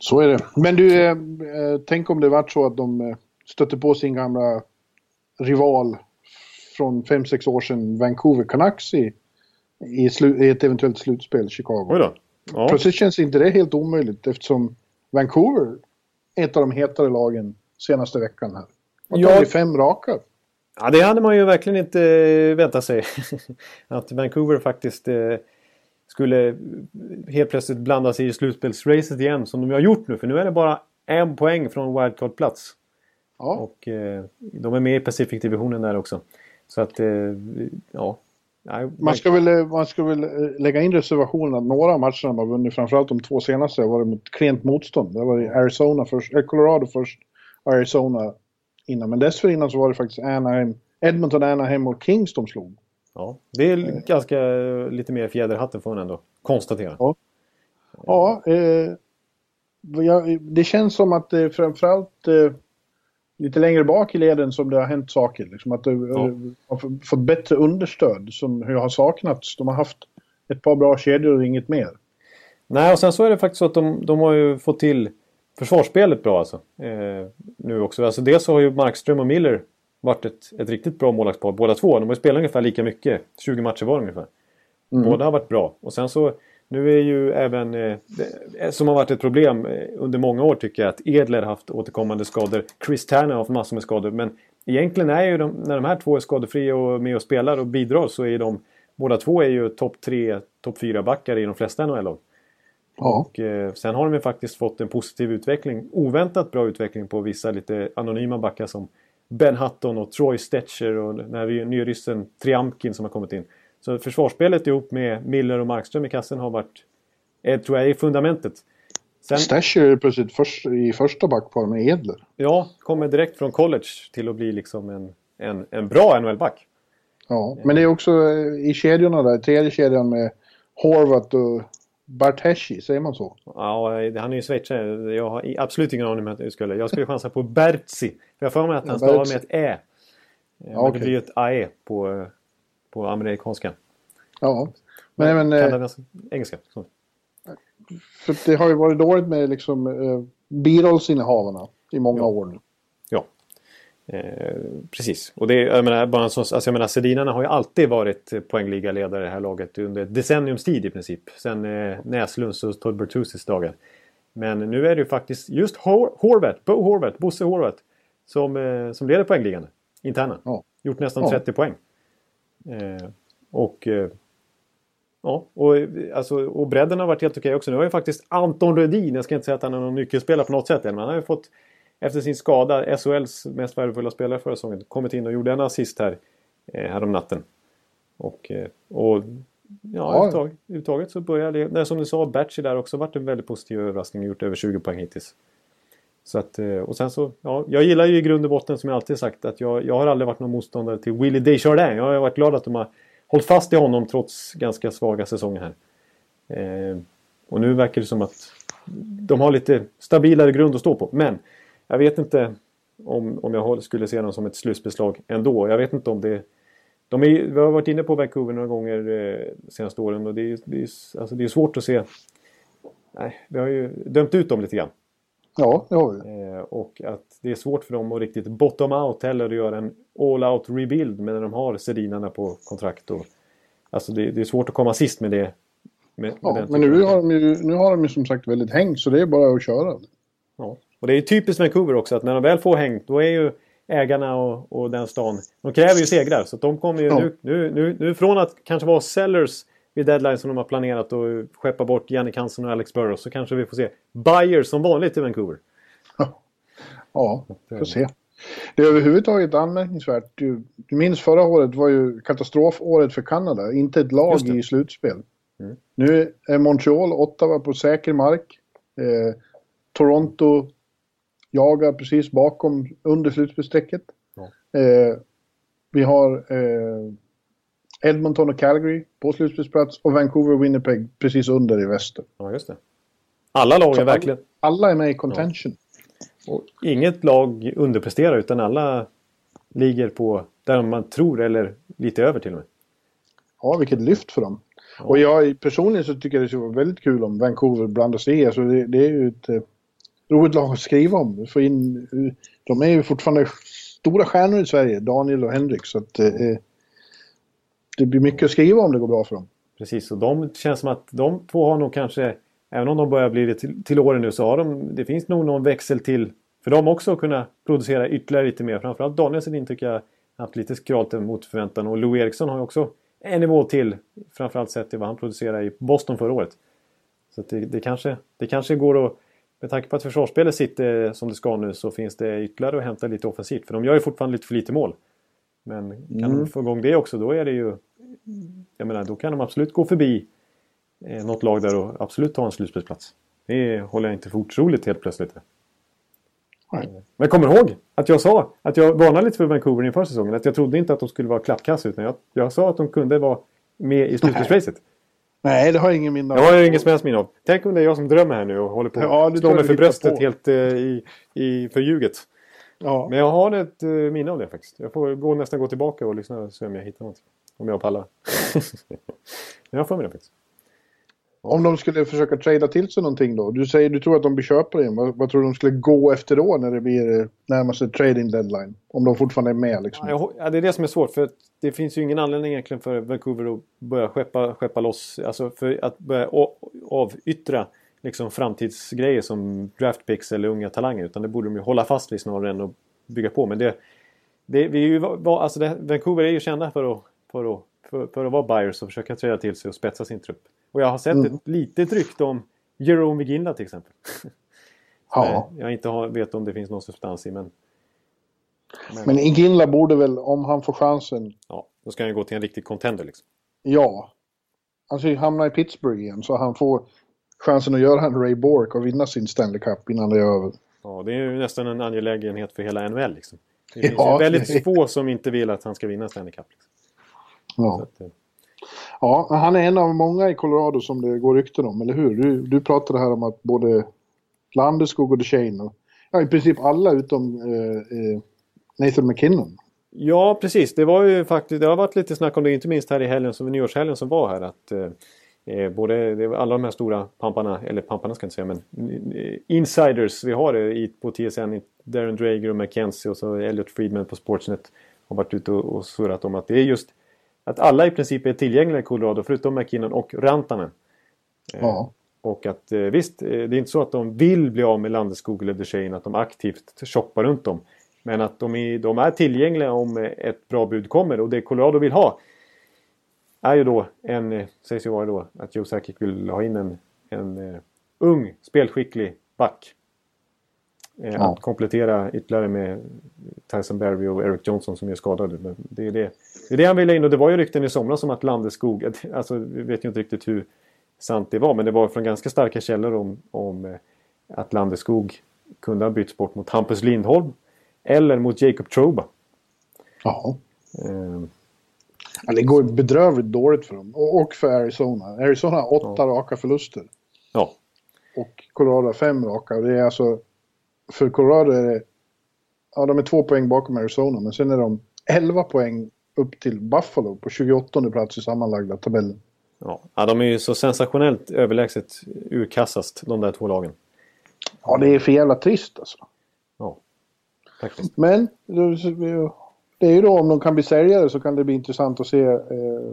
Så är det. Men du, eh, eh, tänk om det vart så att de eh, stötte på sin gamla rival från 5-6 år sedan, Vancouver Canucks i i, slu, i ett eventuellt slutspel, Chicago. Oj då. Ja. Plötsligt känns inte det helt omöjligt eftersom Vancouver är ett av de hetare lagen senaste veckan här. Och Ja. tagit fem raka. Ja, det hade man ju verkligen inte eh, väntat sig. att Vancouver faktiskt eh, skulle helt plötsligt blanda sig i slutspelsracet igen som de har gjort nu. För nu är det bara en poäng från wildcard-plats. Ja. Och eh, de är med i Pacific-divisionen där också. Så att, eh, ja. Nej, Man ska, väl, eh, man ska väl eh, lägga in reservationen att några av matcherna man vunnit, framförallt de två senaste, har varit mot klent motstånd. Det var Arizona först, eh, Colorado först och Arizona innan. Men dessförinnan så var det faktiskt Anaheim, Edmonton, Anaheim och Kings de slog. Ja, det är ganska eh, lite mer fjäder i hatten får man ändå konstatera. Ja. Ja, eh, det känns som att det framförallt eh, lite längre bak i leden som det har hänt saker. Liksom att det eh, har f- fått bättre understöd som har saknats. De har haft ett par bra kedjor och inget mer. Nej, och sen så är det faktiskt så att de, de har ju fått till försvarsspelet bra alltså. Eh, nu också. Alltså dels så har ju Markström och Miller varit ett, ett riktigt bra målvaktspar båda två. De har ju spelat ungefär lika mycket. 20 matcher var ungefär. Båda har varit bra. Och sen så nu är ju även, eh, det, som har varit ett problem eh, under många år tycker jag, att Edler haft återkommande skador. Chris Tanner har haft massor med skador. Men egentligen är ju de, när de här två är skadefria och med och spelar och bidrar så är de, båda två är ju topp tre, topp fyra backar i de flesta NHL-lag. Ja. Och eh, sen har de ju faktiskt fått en positiv utveckling. Oväntat bra utveckling på vissa lite anonyma backar som Ben Hutton och Troy Stetcher och den här nya ryssen Triamkin som har kommit in. Så försvarsspelet ihop med Miller och Markström i kassen har varit, eh, tror jag, är fundamentet. Sen, Stasher är plötsligt först, i första backpar med Edler. ja, kommer direkt från college till att bli liksom en, en, en bra NHL-back. Ja, men det är också eh, i kedjorna där, tredje kedjan med Horvat och Barteshi, säger man så? Ja, han är ju schweizare. Jag har absolut ingen aning om att jag skulle. Jag skulle chansa på Bertzi. För jag för mig att han stavar med ett ä. Men okej. det blir ju ett ae på, på amerikanska. Ja. Men eh, Kanadas engelska. Så. för det har ju varit dåligt med liksom eh, Beatles-innehavarna i många Ja. år nu. Eh, precis. Och det jag menar, bara sån, alltså jag menar, Sedinarna har ju alltid varit poängligaledare i det här laget under ett decenniums tid i princip. Sen eh, Näslunds och Todd Bertuzis dagar. Men nu är det ju faktiskt just Hor- Bo Horvath, Bosse Horvath som, eh, som leder poängligan. Interna. Ja. Gjort nästan Ja. 30 poäng. Eh, och eh, Ja, och, eh, alltså, och bredden har varit helt okej också. Nu har ju faktiskt Anton Rödin, jag ska inte säga att han är någon nyckelspelare på något sätt än, men han har ju fått efter sin skada, SHLs mest värdefulla spelare förra säsongen, kommit in och gjorde en assist här, eh, här om natten. Och, eh, och ja, Ja. överhuvudtaget så börjar det, nej, som du sa, Batchy där också varit en väldigt positiv överraskning och gjort över 20 poäng hittills. Så att, eh, och sen så, ja, jag gillar ju i grund och botten som jag alltid sagt att jag, jag har aldrig varit någon motståndare till Willie Desjardins. Jag har varit glad att de har hållit fast i honom trots ganska svaga säsonger här. Eh, och nu verkar det som att de har lite stabilare grund att stå på. Men jag vet inte om, om jag skulle se dem som ett slutbeslag ändå. Jag vet inte om det... De är, vi har varit inne på Vancouver några gånger eh, de senaste åren och det är, det, är, alltså det är svårt att se... Nej, vi har ju dömt ut dem lite grann. Ja, det har vi. Eh, och att det är svårt för dem att riktigt bottom out heller och göra en all out rebuild med när de har Sedinarna på kontrakt. Och, alltså det, det är svårt att komma sist med det. Med, med Ja, men nu har, de ju, nu har de ju som sagt väldigt häng så det är bara att köra. Ja. Och det är ju typiskt Vancouver också att när de väl får häng då är ju ägarna och, och den stan, de kräver ju segrar. Så att de kommer ju Ja. nu, nu, nu, nu från att kanske vara sellers vid deadline som de har planerat och skeppa bort Jannik Hansen och Alex Burrows så kanske vi får se buyers som vanligt i Vancouver. Ja, får se. Det är överhuvudtaget anmärkningsvärt. Du, du minns förra året var ju katastrofåret för Kanada. Inte ett lag i slutspel. Mm. Nu är Montreal, Ottawa på säker mark. Eh, Toronto jagar precis bakom under slutspelsstrecket. Ja. Eh, vi har eh, Edmonton och Calgary på slutspelsplats och Vancouver och Winnipeg precis under i väster. Ja, just det. Alla lag är verkligen... Alla är med i contention. Och inget lag underpresterar utan alla ligger på där man tror eller lite över till och med. Ja, vilket lyft för dem. Och jag personligen så tycker jag det skulle vara väldigt kul om Vancouver blandar sig i. Alltså det, det är ju ett eh, roligt lag att skriva om. Få in, de är ju fortfarande stora stjärnor i Sverige, Daniel och Henrik. Så att, eh, eh, det blir mycket att skriva om det går bra för dem. Precis, och de känns som att de två har nog kanske, även om de börjar bli det till, till åren nu, så har de, det finns nog någon växel till för dem också att kunna producera ytterligare lite mer. Framförallt Daniel Sedin tycker jag haft lite skralt mot förväntan och Lou Eriksson har ju också en nivå till. Framförallt sett till vad han producerade i Boston förra året. Så det, det, kanske, det kanske går att... Med tanke på att försvarsspelet sitter som det ska nu så finns det ytterligare att hämta lite offensivt. För de gör ju fortfarande lite för lite mål. Men kan mm. de få igång det också då är det ju... Jag menar då kan de absolut gå förbi eh, något lag där och absolut ta en slutspelsplats. Det håller jag inte för otroligt helt plötsligt. Nej. Men kommer ihåg att jag sa att jag varnade lite för Vancouver inför säsongen. Att jag trodde inte att de skulle vara klappkass utan jag, jag sa att de kunde vara med i slutspelsracet. Nej, det har jag ingen minne av. Det har jag ingen som helst minne av. Tänk om det är jag som drömmer här nu och håller på att ja, slå mig för bröstet på. helt uh, i, i förljuget. Ja. Men jag har ett uh, minne av det faktiskt. Jag får gå, nästan gå tillbaka och lyssna och se om jag hittar något. Om jag pallar. Men jag har för mig det faktiskt. Om de skulle försöka trada till sig någonting då? Du säger du tror att de blir köpare igen. Vad, vad tror du de skulle gå efter då när det blir eh, närmaste trading deadline? Om de fortfarande är med liksom. Ja, det är det som är svårt. För det finns ju ingen anledning egentligen för Vancouver att börja skeppa, skeppa loss. Alltså för att börja avyttra liksom framtidsgrejer som draftpicks eller unga talanger. Utan det borde de ju hålla fast vid snarare än att bygga på. Men det, det, vi är ju, alltså det, Vancouver är ju kända för att, för att, för, för att vara buyers och försöka träda till sig och spetsa sin trupp. Och jag har sett mm. ett litet rykte om Jerome Viginda till exempel. ja. Jag inte har, vet om det finns någon substans i men... Men, men Iginla borde väl, om han får chansen... Ja, då ska han ju gå till en riktig contender liksom. Ja. Alltså hamna i Pittsburgh igen så han får chansen att göra en Ray Bork och vinna sin Stanley Cup innan det är över. Ja, det är ju nästan en angelägenhet för hela NHL liksom. Det finns ja, ju väldigt få som inte vill att han ska vinna Stanley Cup. Liksom. Ja. Att, eh, Ja, han är en av många i Colorado som det går rykten om, eller hur? Du, du pratade här om att både Landeskog och Duchene och ja, i princip alla utom eh, eh, Nathan McKinnon. Ja, precis. Det var ju faktiskt, det har varit lite snack om det, inte minst här i helgen, som nyårshelgen som var här. Att eh, eh både alla de här stora pamparna, eller pamparna ska jag inte säga, men eh, insiders vi har i, på TSN, Darren Drager och McKenzie och så Elliot Friedman på Sportsnet har varit ute och, och surrat om att det är just att alla i princip är tillgängliga i Colorado förutom McKinnon och Rantanen. Eh, ja. Och att eh, visst, eh, det är inte så att de vill bli av med Landeskog eller Duchene, att de aktivt shoppar runt dem. Men att de är, de är tillgängliga om ett bra bud kommer och det Colorado vill ha är ju då en, sägs ju vara då, att Joe Sakic vill ha in en, en ung, spelskicklig back. Eh, ja. Att komplettera ytterligare med Tyson Berry och Eric Johnson som är skadade. Men det, är det, det är det han ville in och det var ju rykten i somras om att Landeskog, alltså vi vet ju inte riktigt hur sant det var men det var från ganska starka källor om, om eh, att Landeskog kunde ha bytts bort mot Hampus Lindholm eller mot Jacob Troba. Ja. Um, ja, det går bedrövligt dåligt för dem. Och för Arizona. Arizona har åtta ja. raka förluster. Ja. Och Colorado har fem raka. Det är alltså för Colorado är det... Ja, de är två poäng bakom Arizona, men sen är de 11 poäng upp till Buffalo på 28 plats i sammanlagda tabellen. Ja, ja de är ju så sensationellt överlägset urkassast, de där två lagen. Ja, det är för jävla trist alltså. Ja, faktiskt. Men det är ju då om de kan bli säljare så kan det bli intressant att se eh,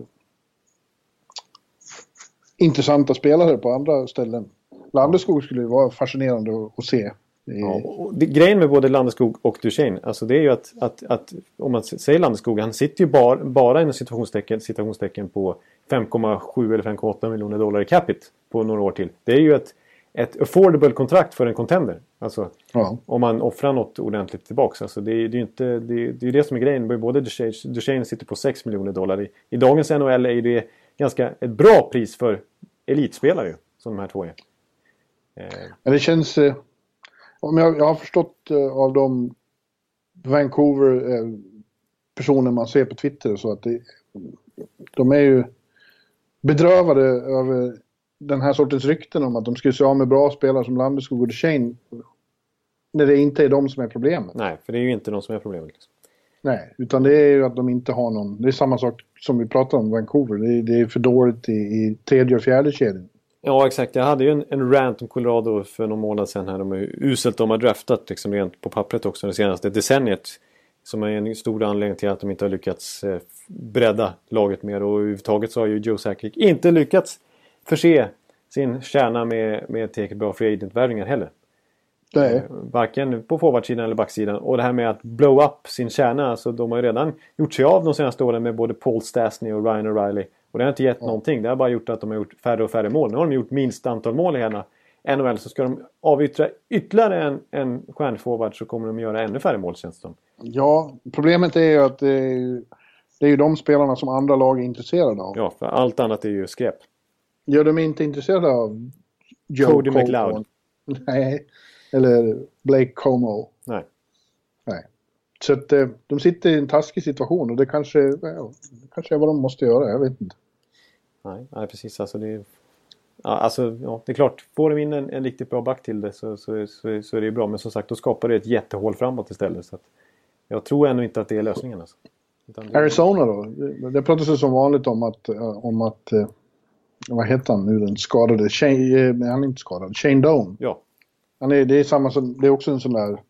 intressanta spelare på andra ställen. Landeskog skulle ju vara fascinerande att se. Ja, och det, grejen med både Landeskog och Duchene, alltså det är ju att, att, att om man säger Landeskog, han sitter ju bar, bara inom situationstecken, situationstecken på 5,7 eller 5,8 miljoner dollar i capita på några år till. Det är ju ett, ett affordable kontrakt för en contender. Alltså ja. om man offrar något ordentligt tillbaks. Alltså det, är, det är ju inte, det, det, är det som är grejen. Både Duchene, Duchene sitter på 6 miljoner dollar. I, I dagens NHL är det ganska ett bra pris för elitspelare som de här två är. Eh. Det känns... Eh om jag, jag har förstått eh, av de Vancouver-personer eh, man ser på Twitter så att det, de är ju bedrövade över den här sortens rykten om att de skulle se av med bra spelare som Landeskog och Duchene när det inte är de som är problemet. Nej, för det är ju inte de som är problemet. Liksom. Nej, utan det är ju att de inte har någon... Det är samma sak som vi pratade om Vancouver. Det är, det är för dåligt i, i tredje och fjärde kedjan. Ja exakt, jag hade ju en, en rant om Colorado för någon månad sedan här. De är uselt de har draftat liksom rent på pappret också det senaste decenniet. som är en stor anledning till att de inte har lyckats eh, bredda laget mer. Och överhuvudtaget så har ju Joe Sakic inte lyckats förse sin kärna med, med tillräckligt bra free agent-värvningar heller. Nej. Eh, Varken på forwardsidan eller backsidan. Och det här med att blow up sin kärna. Alltså de har ju redan gjort sig av de senaste åren med både Paul Stastny och Ryan O'Reilly. Och det har inte gett någonting. Det har bara gjort att de har gjort färre och färre mål. Nu har de gjort minst antal mål i hela NHL. Så ska de avyttra ytterligare en, en stjärnforward så kommer de göra ännu färre mål känns det som. Ja, problemet är ju att det är, ju- det är ju de spelarna som andra lag är intresserade av. Ja, för allt annat är ju skräp. Gör de inte intresserade av Joe Cody Colton? McLeod. Nej, eller Blake Como. Nej. Nej. Så att eh, de sitter i en taskig situation och det kanske, ja, kanske är vad de måste göra, jag vet inte. Nej, nej precis. Alltså det, ja, alltså, ja, det är klart, får de in en, en riktigt bra back till det så, så, så, så är det ju bra. Men som sagt, då skapar det ett jättehål framåt istället. Så jag tror ändå inte att det är lösningen. Alltså. Det- Arizona då? Det, det pratas ju som vanligt om att, eh, om att eh, vad heter han nu den skadade? Shane, eh, han är inte skadad. Shane Doan. Ja, Han är, det är samma som, det är också en sån där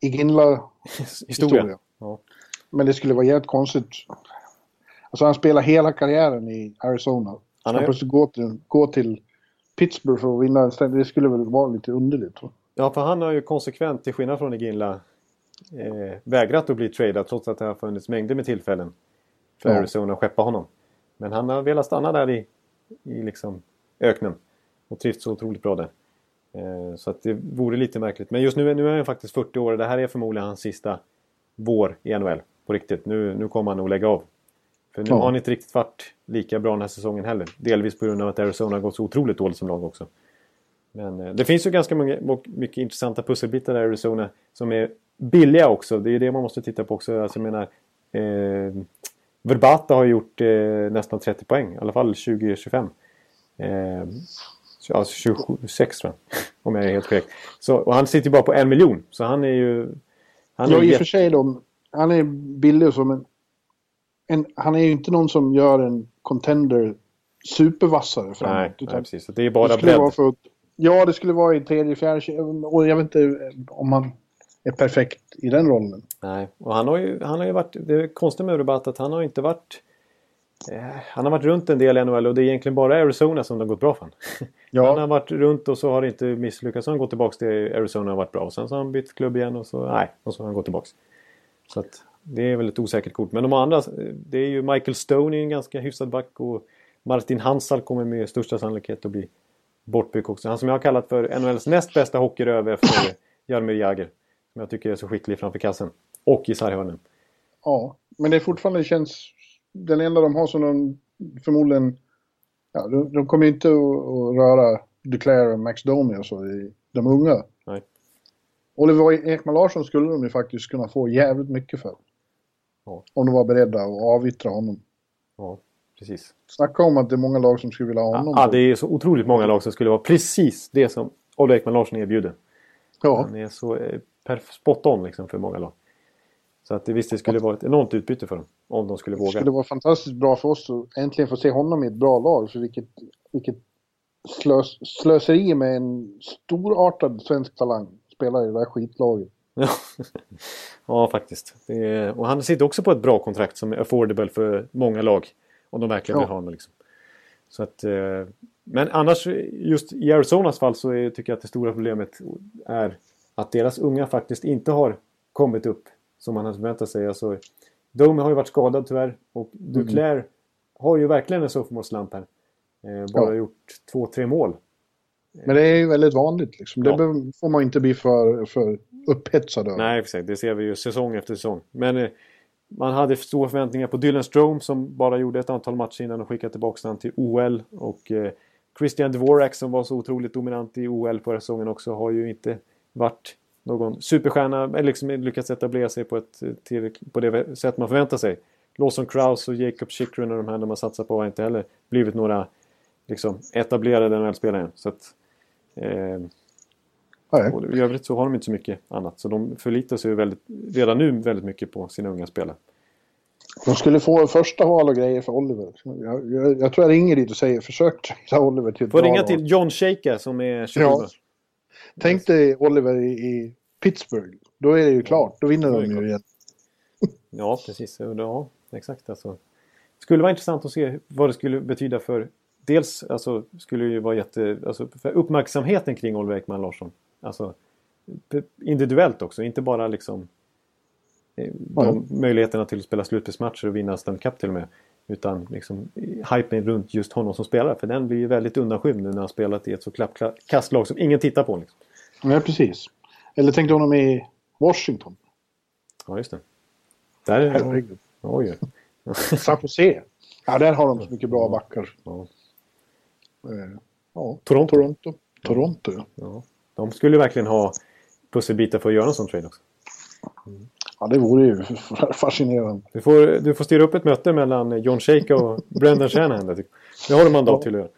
Iginla historia. Historia. Ja. Men det skulle vara jävligt konstigt. Alltså han spelar hela karriären i Arizona. Han har plötsligt gå till, gå till Pittsburgh för att vinna en ställe. Det skulle väl vara lite underligt. va? ja, för han har ju konsekvent, till skillnad från Iginla, eh, vägrat att bli tradad trots att det har funnits mängder med tillfällen för Ja. Arizona att skeppa honom. Men han har velat stanna där i, i liksom öknen och trivts så otroligt bra där. Eh, så att det vore lite märkligt. Men just nu, nu är han faktiskt 40 år och det här är förmodligen hans sista vår i NHL. På riktigt. Nu, nu kommer han nog lägga av. För nu Ja. har han inte riktigt varit lika bra den här säsongen heller. Delvis på grund av att Arizona har gått så otroligt dåligt som lag också. Men eh, det finns ju ganska många, må- mycket intressanta pusselbitar i Arizona som är billiga också. Det är ju det man måste titta på också. Alltså, jag menar, eh, Verbata har gjort eh, nästan 30 poäng. I alla fall 20-25. Eh, så- alltså 26 tror jag. Om jag är helt korrekt. Så, och han sitter ju bara på en miljon. Så han är ju... Han är Ja, i och för sig då. Han är billig och så, men en, han är ju inte någon som gör en contender supervassare framåt. Nej, utan nej, precis. Så Det är det bara vara bredd. för Ja, det skulle vara i tredje, fjärde, och jag vet inte om han är perfekt i den rollen. Nej, och han har ju, han har ju varit... Det är konstigt med Rubat att han har inte varit... Eh, han har varit runt en del i NHL och det är egentligen bara Arizona som det har gått bra för honom. Ja. Han har varit runt och så har det inte misslyckats. Så han gått tillbaka till Arizona och varit bra. Och sen så har han bytt klubb igen och så... Nej, och så har han gått tillbaka. Så att det är väl ett osäkert kort. Men de andra, det är ju Michael Stone är en ganska hyfsad back och Martin Hansal kommer med största sannolikhet att bli bortbytt också. Han som jag har kallat för NHLs näst bästa hockeyröv efter Jaromir Jagr. Som jag tycker är så skicklig framför kassen. Och i sarghörnen. Ja, men det är fortfarande känns... Den enda de har som de förmodligen... Ja, de, de kommer inte att, att röra Duclair och Max Domi och så i de unga. Nej. Oliver Ekman Larsson skulle de ju faktiskt kunna få jävligt mycket för. Ja. Om de var beredda att avyttra honom. Ja, precis. Snacka om att det är många lag som skulle vilja ha honom. Ja, på- det är så otroligt många lag som skulle vara precis det som Olle Ekman Larsson erbjuder. ja. Han är så eh, spot on liksom för många lag. Så att det visst, det skulle vara ett enormt utbyte för dem. Om de skulle Det våga. skulle vara fantastiskt bra för oss att äntligen få se honom i ett bra lag. För vilket, vilket slös, slöseri med en storartad svensk talang. Spelar i det där skitlaget. Ja. ja, faktiskt. Är, och han sitter också på ett bra kontrakt som är affordable för många lag. Om de verkligen Ja. vill ha honom. Liksom. Så att, eh, men annars, just i Arizonas fall så är, tycker jag att det stora problemet är att deras unga faktiskt inte har kommit upp som man hade förväntat sig. Alltså, Domi har ju varit skadad tyvärr och Duclair har ju verkligen en sophomore slump här. Eh, bara Ja. gjort två, tre mål. Men det är ju väldigt vanligt liksom. Det Ja. får man inte bli för, för upphetsad över. Nej, exakt. Det ser vi ju säsong efter säsong. Men eh, man hade stora förväntningar på Dylan Strome som bara gjorde ett antal matcher innan och skickade tillbaka honom till OL. Och eh, Christian Dvorak som var så otroligt dominant i OL förra säsongen också har ju inte varit någon superstjärna. Eller liksom lyckats etablera sig på, ett, eh, till, på det sätt man förväntar sig. Lawson Krause och Jacob Chychrun och de här de har satsat på har inte heller blivit några liksom, etablerade NHL-spelare. Så att, eh, Nej. och I övrigt så har de inte så mycket annat. Så de förlitar sig väldigt, redan nu väldigt mycket på sina unga spelare. De skulle få första val och grejer för Oliver. Jag, jag, jag tror jag ringer dit och säger försök trada Oliver till Får ringa till John Shaker som är 27. Ja. Tänk dig Oliver i, i Pittsburgh. Då är det ju klart. Då vinner de ju klart. igen. Ja, precis. Ja, exakt. Alltså. Det skulle vara intressant att se vad det skulle betyda för... Dels alltså, skulle det ju vara jätte... Alltså, uppmärksamheten kring Oliver Ekman Larsson. Alltså, individuellt också, inte bara liksom... eh, De möjligheterna till att spela slutspelsmatcher och vinna Stanley Cup till och med. Utan liksom hypen runt just honom som spelare. För den blir ju väldigt undanskymd nu när han spelat i ett så klapp- kastlag som ingen tittar på. Liksom. Ja, precis. Eller tänkte honom i Washington. Ja, just det. Där är Herregud. Oj. San Jose. Ja, där har de så mycket bra backar. Ja. Eh, Ja, Toronto. Toronto. Toronto, ja. De skulle verkligen ha pusselbitar för att göra en sån trade också. Ja, det vore ju fascinerande. Du får, du får styra upp ett möte mellan John Shake och Brendan Shanahan. Det har du mandat till att göra.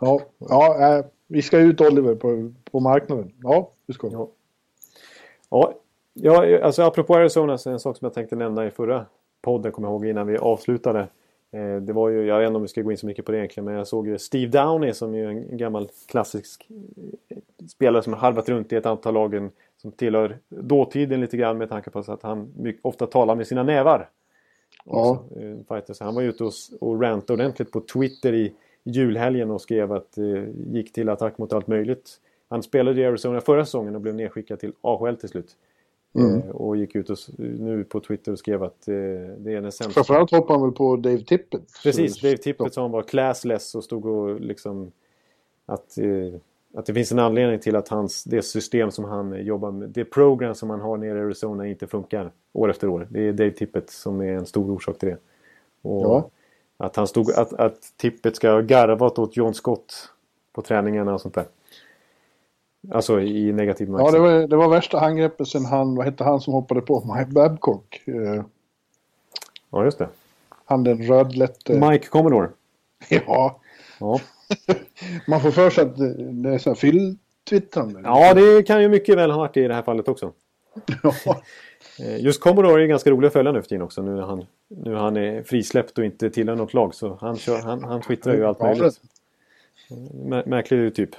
Ja, ja eh, vi ska ut Oliver på, på marknaden. Ja, det ska vi. Ja. Ja, ja, alltså apropå Arizona så är en sak som jag tänkte nämna i förra podden, kommer jag ihåg, innan vi avslutade. Eh, det var ju, jag vet inte om vi ska gå in så mycket på det egentligen, men jag såg ju Steve Downey som är en gammal klassisk eh, spelare som har halvat runt i ett antal lagen som tillhör dåtiden lite grann med tanke på att han mycket, ofta talar med sina nävar. Ja. Också, eh. Han var ute och, och rantade ordentligt på Twitter i julhelgen och skrev att eh, gick till attack mot allt möjligt. Han spelade i Arizona förra säsongen och blev nedskickad till AHL till slut. Mm. Eh, och gick ut och, nu på Twitter och skrev att eh, det är den sämsta. Framförallt hoppar han väl på Dave Tippett. Precis, Dave Tippett han var classless och stod och liksom att, eh, att det finns en anledning till att hans, det system som han jobbar med, det program som han har nere i Arizona inte funkar år efter år. Det är Dave Tippett som är en stor orsak till det. Och Ja. att, han stod, att, att Tippett ska ha garvat åt John Scott på träningarna och sånt där. Alltså i negativ Ja, bemärkelse. det var, det var värsta angreppet sen han, vad hette han som hoppade på Mike Babcock? Eh, Ja, just det. han den rödlätte. Mike Commodore. Ja, Ja. man får för sig att det, är så här fylltwittrande. ja, det kan ju mycket väl ha varit i det här fallet också. Ja. Eh, Just Commodore är ganska rolig att följa nu för tiden också. Nu när han, nu han är frisläppt och inte tillhör något lag. Så han, kör, han, han twittrar ju allt Ja, möjligt. Mär, märklig typ.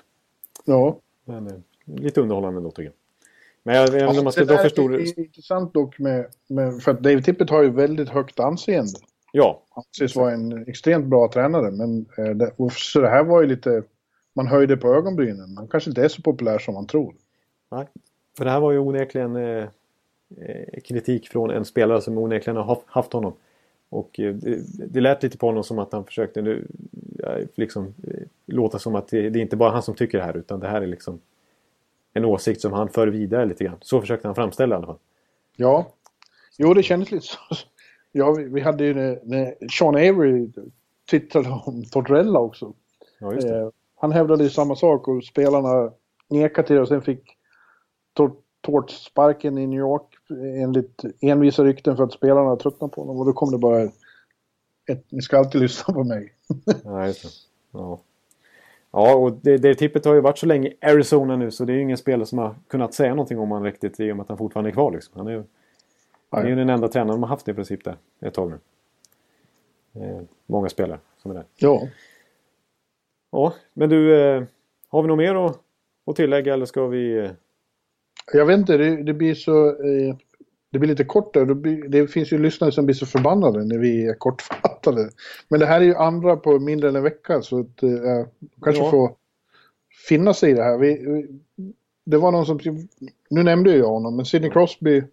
ja. Men eh, lite underhållande ändå tycker jag. Men jag vet inte om man ska det dra för stor... är är intressant dock med, med, för att Dave Tippett har ju väldigt högt anseende. Ja, Han anses vara en extremt bra tränare, men eh, det, så det här var ju lite... Man höjde på ögonbrynen. Han kanske inte är så populär som man tror. nej. För det här var ju onekligen eh, eh, kritik från en spelare som onekligen har haft- honom. Och eh, det, det lät lite på honom som att han försökte nu, liksom, eh, låta som att det, det är inte bara han som tycker det här utan det här är liksom en åsikt som han för vidare lite grann. Så försökte han framställa i alla fall. Ja, jo det kändes lite så. Ja, vi, vi hade ju när, när Sean Avery twittrade om Tortorella också. Ja, just det. Eh, han hävdade ju samma sak och spelarna nekade till det och sen fick Tor- Tort sparken i New York enligt envisa rykten för att spelarna tröttnade på honom och då kom det bara ett, ni ska alltid lyssna på mig. Ja, just det. Ja. Ja, och det, det tippet har ju varit så länge i Arizona nu så det är ju ingen spelare som har kunnat säga någonting om han riktigt i och med att han fortfarande är kvar. Liksom. Han är ju, är ju den enda tränaren de har haft i princip där ett tag nu. Eh, många spelare som är där. Ja. Ja, men du, eh, har vi något mer att, att tillägga eller ska vi... Eh, Jag vet inte, det, det blir så... Det blir lite kort där. Det finns ju lyssnare som blir så förbannade när vi är kortfattade. Men det här är ju andra på mindre än en vecka så att eh, kanske Ja. får finna sig i det här. Vi, vi, det var någon som... Nu nämnde jag honom, men Sidney Crosby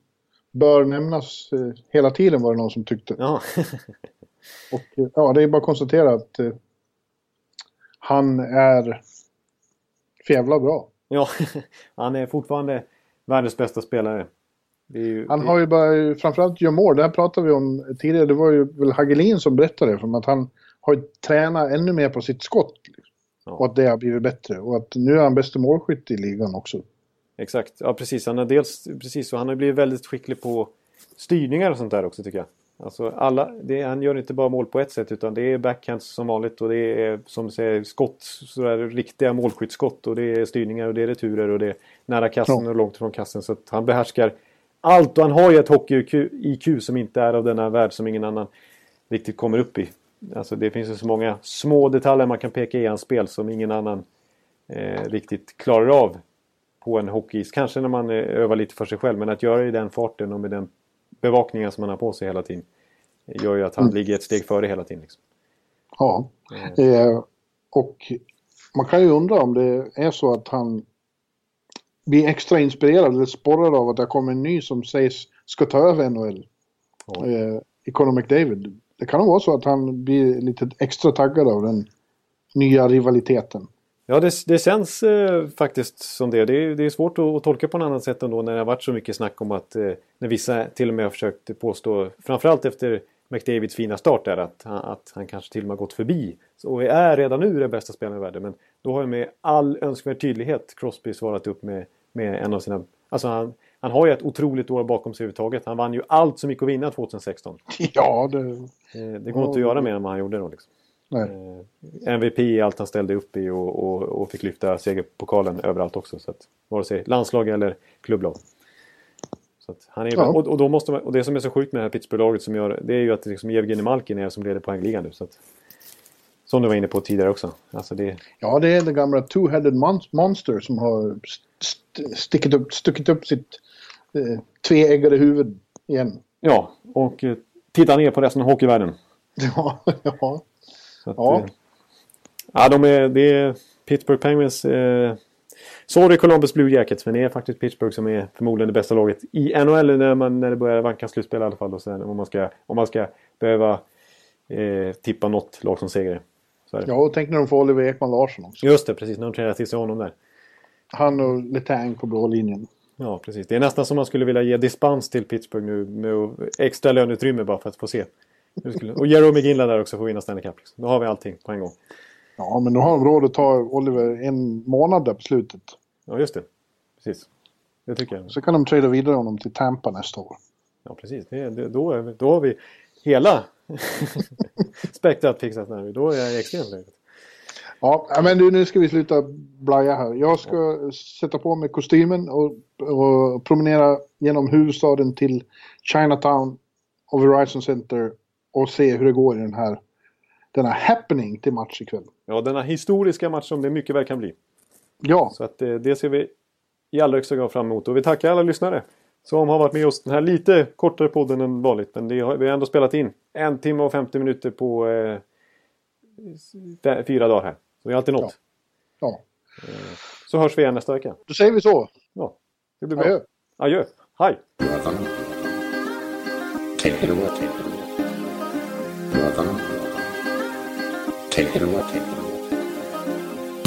bör nämnas eh, hela tiden var det någon som tyckte. ja, Och eh, ja, det är bara att konstatera att eh, han är för jävla bra. ja, han är fortfarande världens bästa spelare. Det ju, Han har ju bara, framförallt gör mål, det här pratade vi om tidigare, det var ju väl Hagelin som berättade det, för att han har ju tränat ännu mer på sitt skott. Ja. Och att det har blivit bättre. Och att nu är han bästa målskytt i ligan också. Exakt, ja precis. Han har dels, precis så, han har blivit väldigt skicklig på styrningar och sånt där också tycker jag. Alltså alla, det, han gör inte bara mål på ett sätt utan det är backhands som vanligt och det är som säger skott, sådär riktiga målskyttsskott och det är styrningar och det är returer och det är nära kassen Ja. och långt ifrån kassen. Så att han behärskar allt och han har ju ett hockey-IQ som inte är av denna värld som ingen annan riktigt kommer upp i. Alltså det finns ju så många små detaljer man kan peka i hans spel som ingen annan eh, riktigt klarar av på en hockeyis. Kanske när man eh, övar lite för sig själv men att göra det i den farten och med den bevakningen som han har på sig hela tiden gör ju att han Mm. ligger ett steg före hela tiden. Liksom. Ja. Eh, och man kan ju undra om det är så att han blir extra inspirerad eller sporrad av att det kommer en ny som sägs ska ta över NHL. Ja. Eh, i Conor McDavid. Det kan nog vara så att han blir lite extra taggad av den nya rivaliteten. Ja, det, det känns eh, faktiskt som det. Det är, det är svårt att, att tolka på något annat sätt ändå när det har varit så mycket snack om att eh, när vissa till och med har försökt påstå, framförallt efter McDavids fina start där, att han, att han kanske till och med har gått förbi och är redan nu den bästa spelaren i världen. Men då har ju med all önskvärd tydlighet Crosby svarat upp med, med en av sina... Alltså han, han har ju ett otroligt år bakom sig överhuvudtaget. Han vann ju allt som gick att vinna 2016. Ja, det... Eh, det går inte att göra mer än vad han gjorde då. Liksom. Eh, MVP i allt han ställde upp i och, och, och fick lyfta segerpokalen överallt också. Så att, vare sig landslag eller klubblag. Så han är, Ja. och, och, då måste man, och det som är så sjukt med det här Pittsburgh-laget som gör det är ju att liksom Evgenij Malkin är som leder poängligan nu. Så att, som du var inne på tidigare också. Alltså det, Ja, det är det gamla two-headed mon- monster som har st- stickit upp, stuckit upp sitt eh, tveeggade huvud igen. ja, och eh, titta ner på resten av hockeyvärlden. Ja, ja. Att, Ja. eh, ja, de är, det är Pittsburgh Penguins. Eh, sorry Columbus Blue Jackets, men det är faktiskt Pittsburgh som är förmodligen det bästa laget i NHL när, man, när det börjar vanka slutspel i alla fall. Och sen, om, man ska, om man ska behöva eh, tippa något lag som segrare. Ja, och tänk när de får Oliver Ekman Larsson också. Just det, precis. När de tränar till sig honom där. Han och Letang på blå linjen. Ja, precis. Det är nästan som man skulle vilja ge dispens till Pittsburgh nu med extra löneutrymme bara för att få se. Och Jerome McGinley där också får vinna Stanley Cup. Liksom. Då har vi allting på en gång. Ja, men då har de råd att ta Oliver en månad där på slutet. Ja, just det. Precis. Det tycker jag. Så kan de trada vidare honom till Tampa nästa år. Ja, precis. Det, det, då, då har vi hela spektrat fixat. När vi, då är jag extremt nöjd. Ja, ja, men du, nu ska vi sluta blaja här. Jag ska sätta på mig kostymen och, och promenera genom huvudstaden till Chinatown och Verizon Center och se hur det går i den här denna happening till match ikväll. Ja, denna historiska match som det mycket väl kan bli. Ja, Så att, eh, det ser vi i allra högsta grad fram emot. Och vi tackar alla lyssnare som har varit med oss den här lite kortare podden än vanligt. Men det har, vi har ändå spelat in en timme och 50 minuter på eh, f- fyra dagar här. Så vi har alltid nått. ja. Så hörs vi igen nästa vecka. Då säger vi så. Ja, det blir bra. Adjö. Adjö. Hej!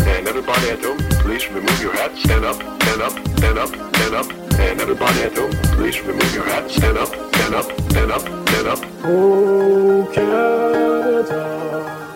And everybody at home, please remove your hats, stand up, stand up, stand up, stand up. And everybody at home, please remove your hats, stand up, stand up, stand up, stand up. Oh Canada,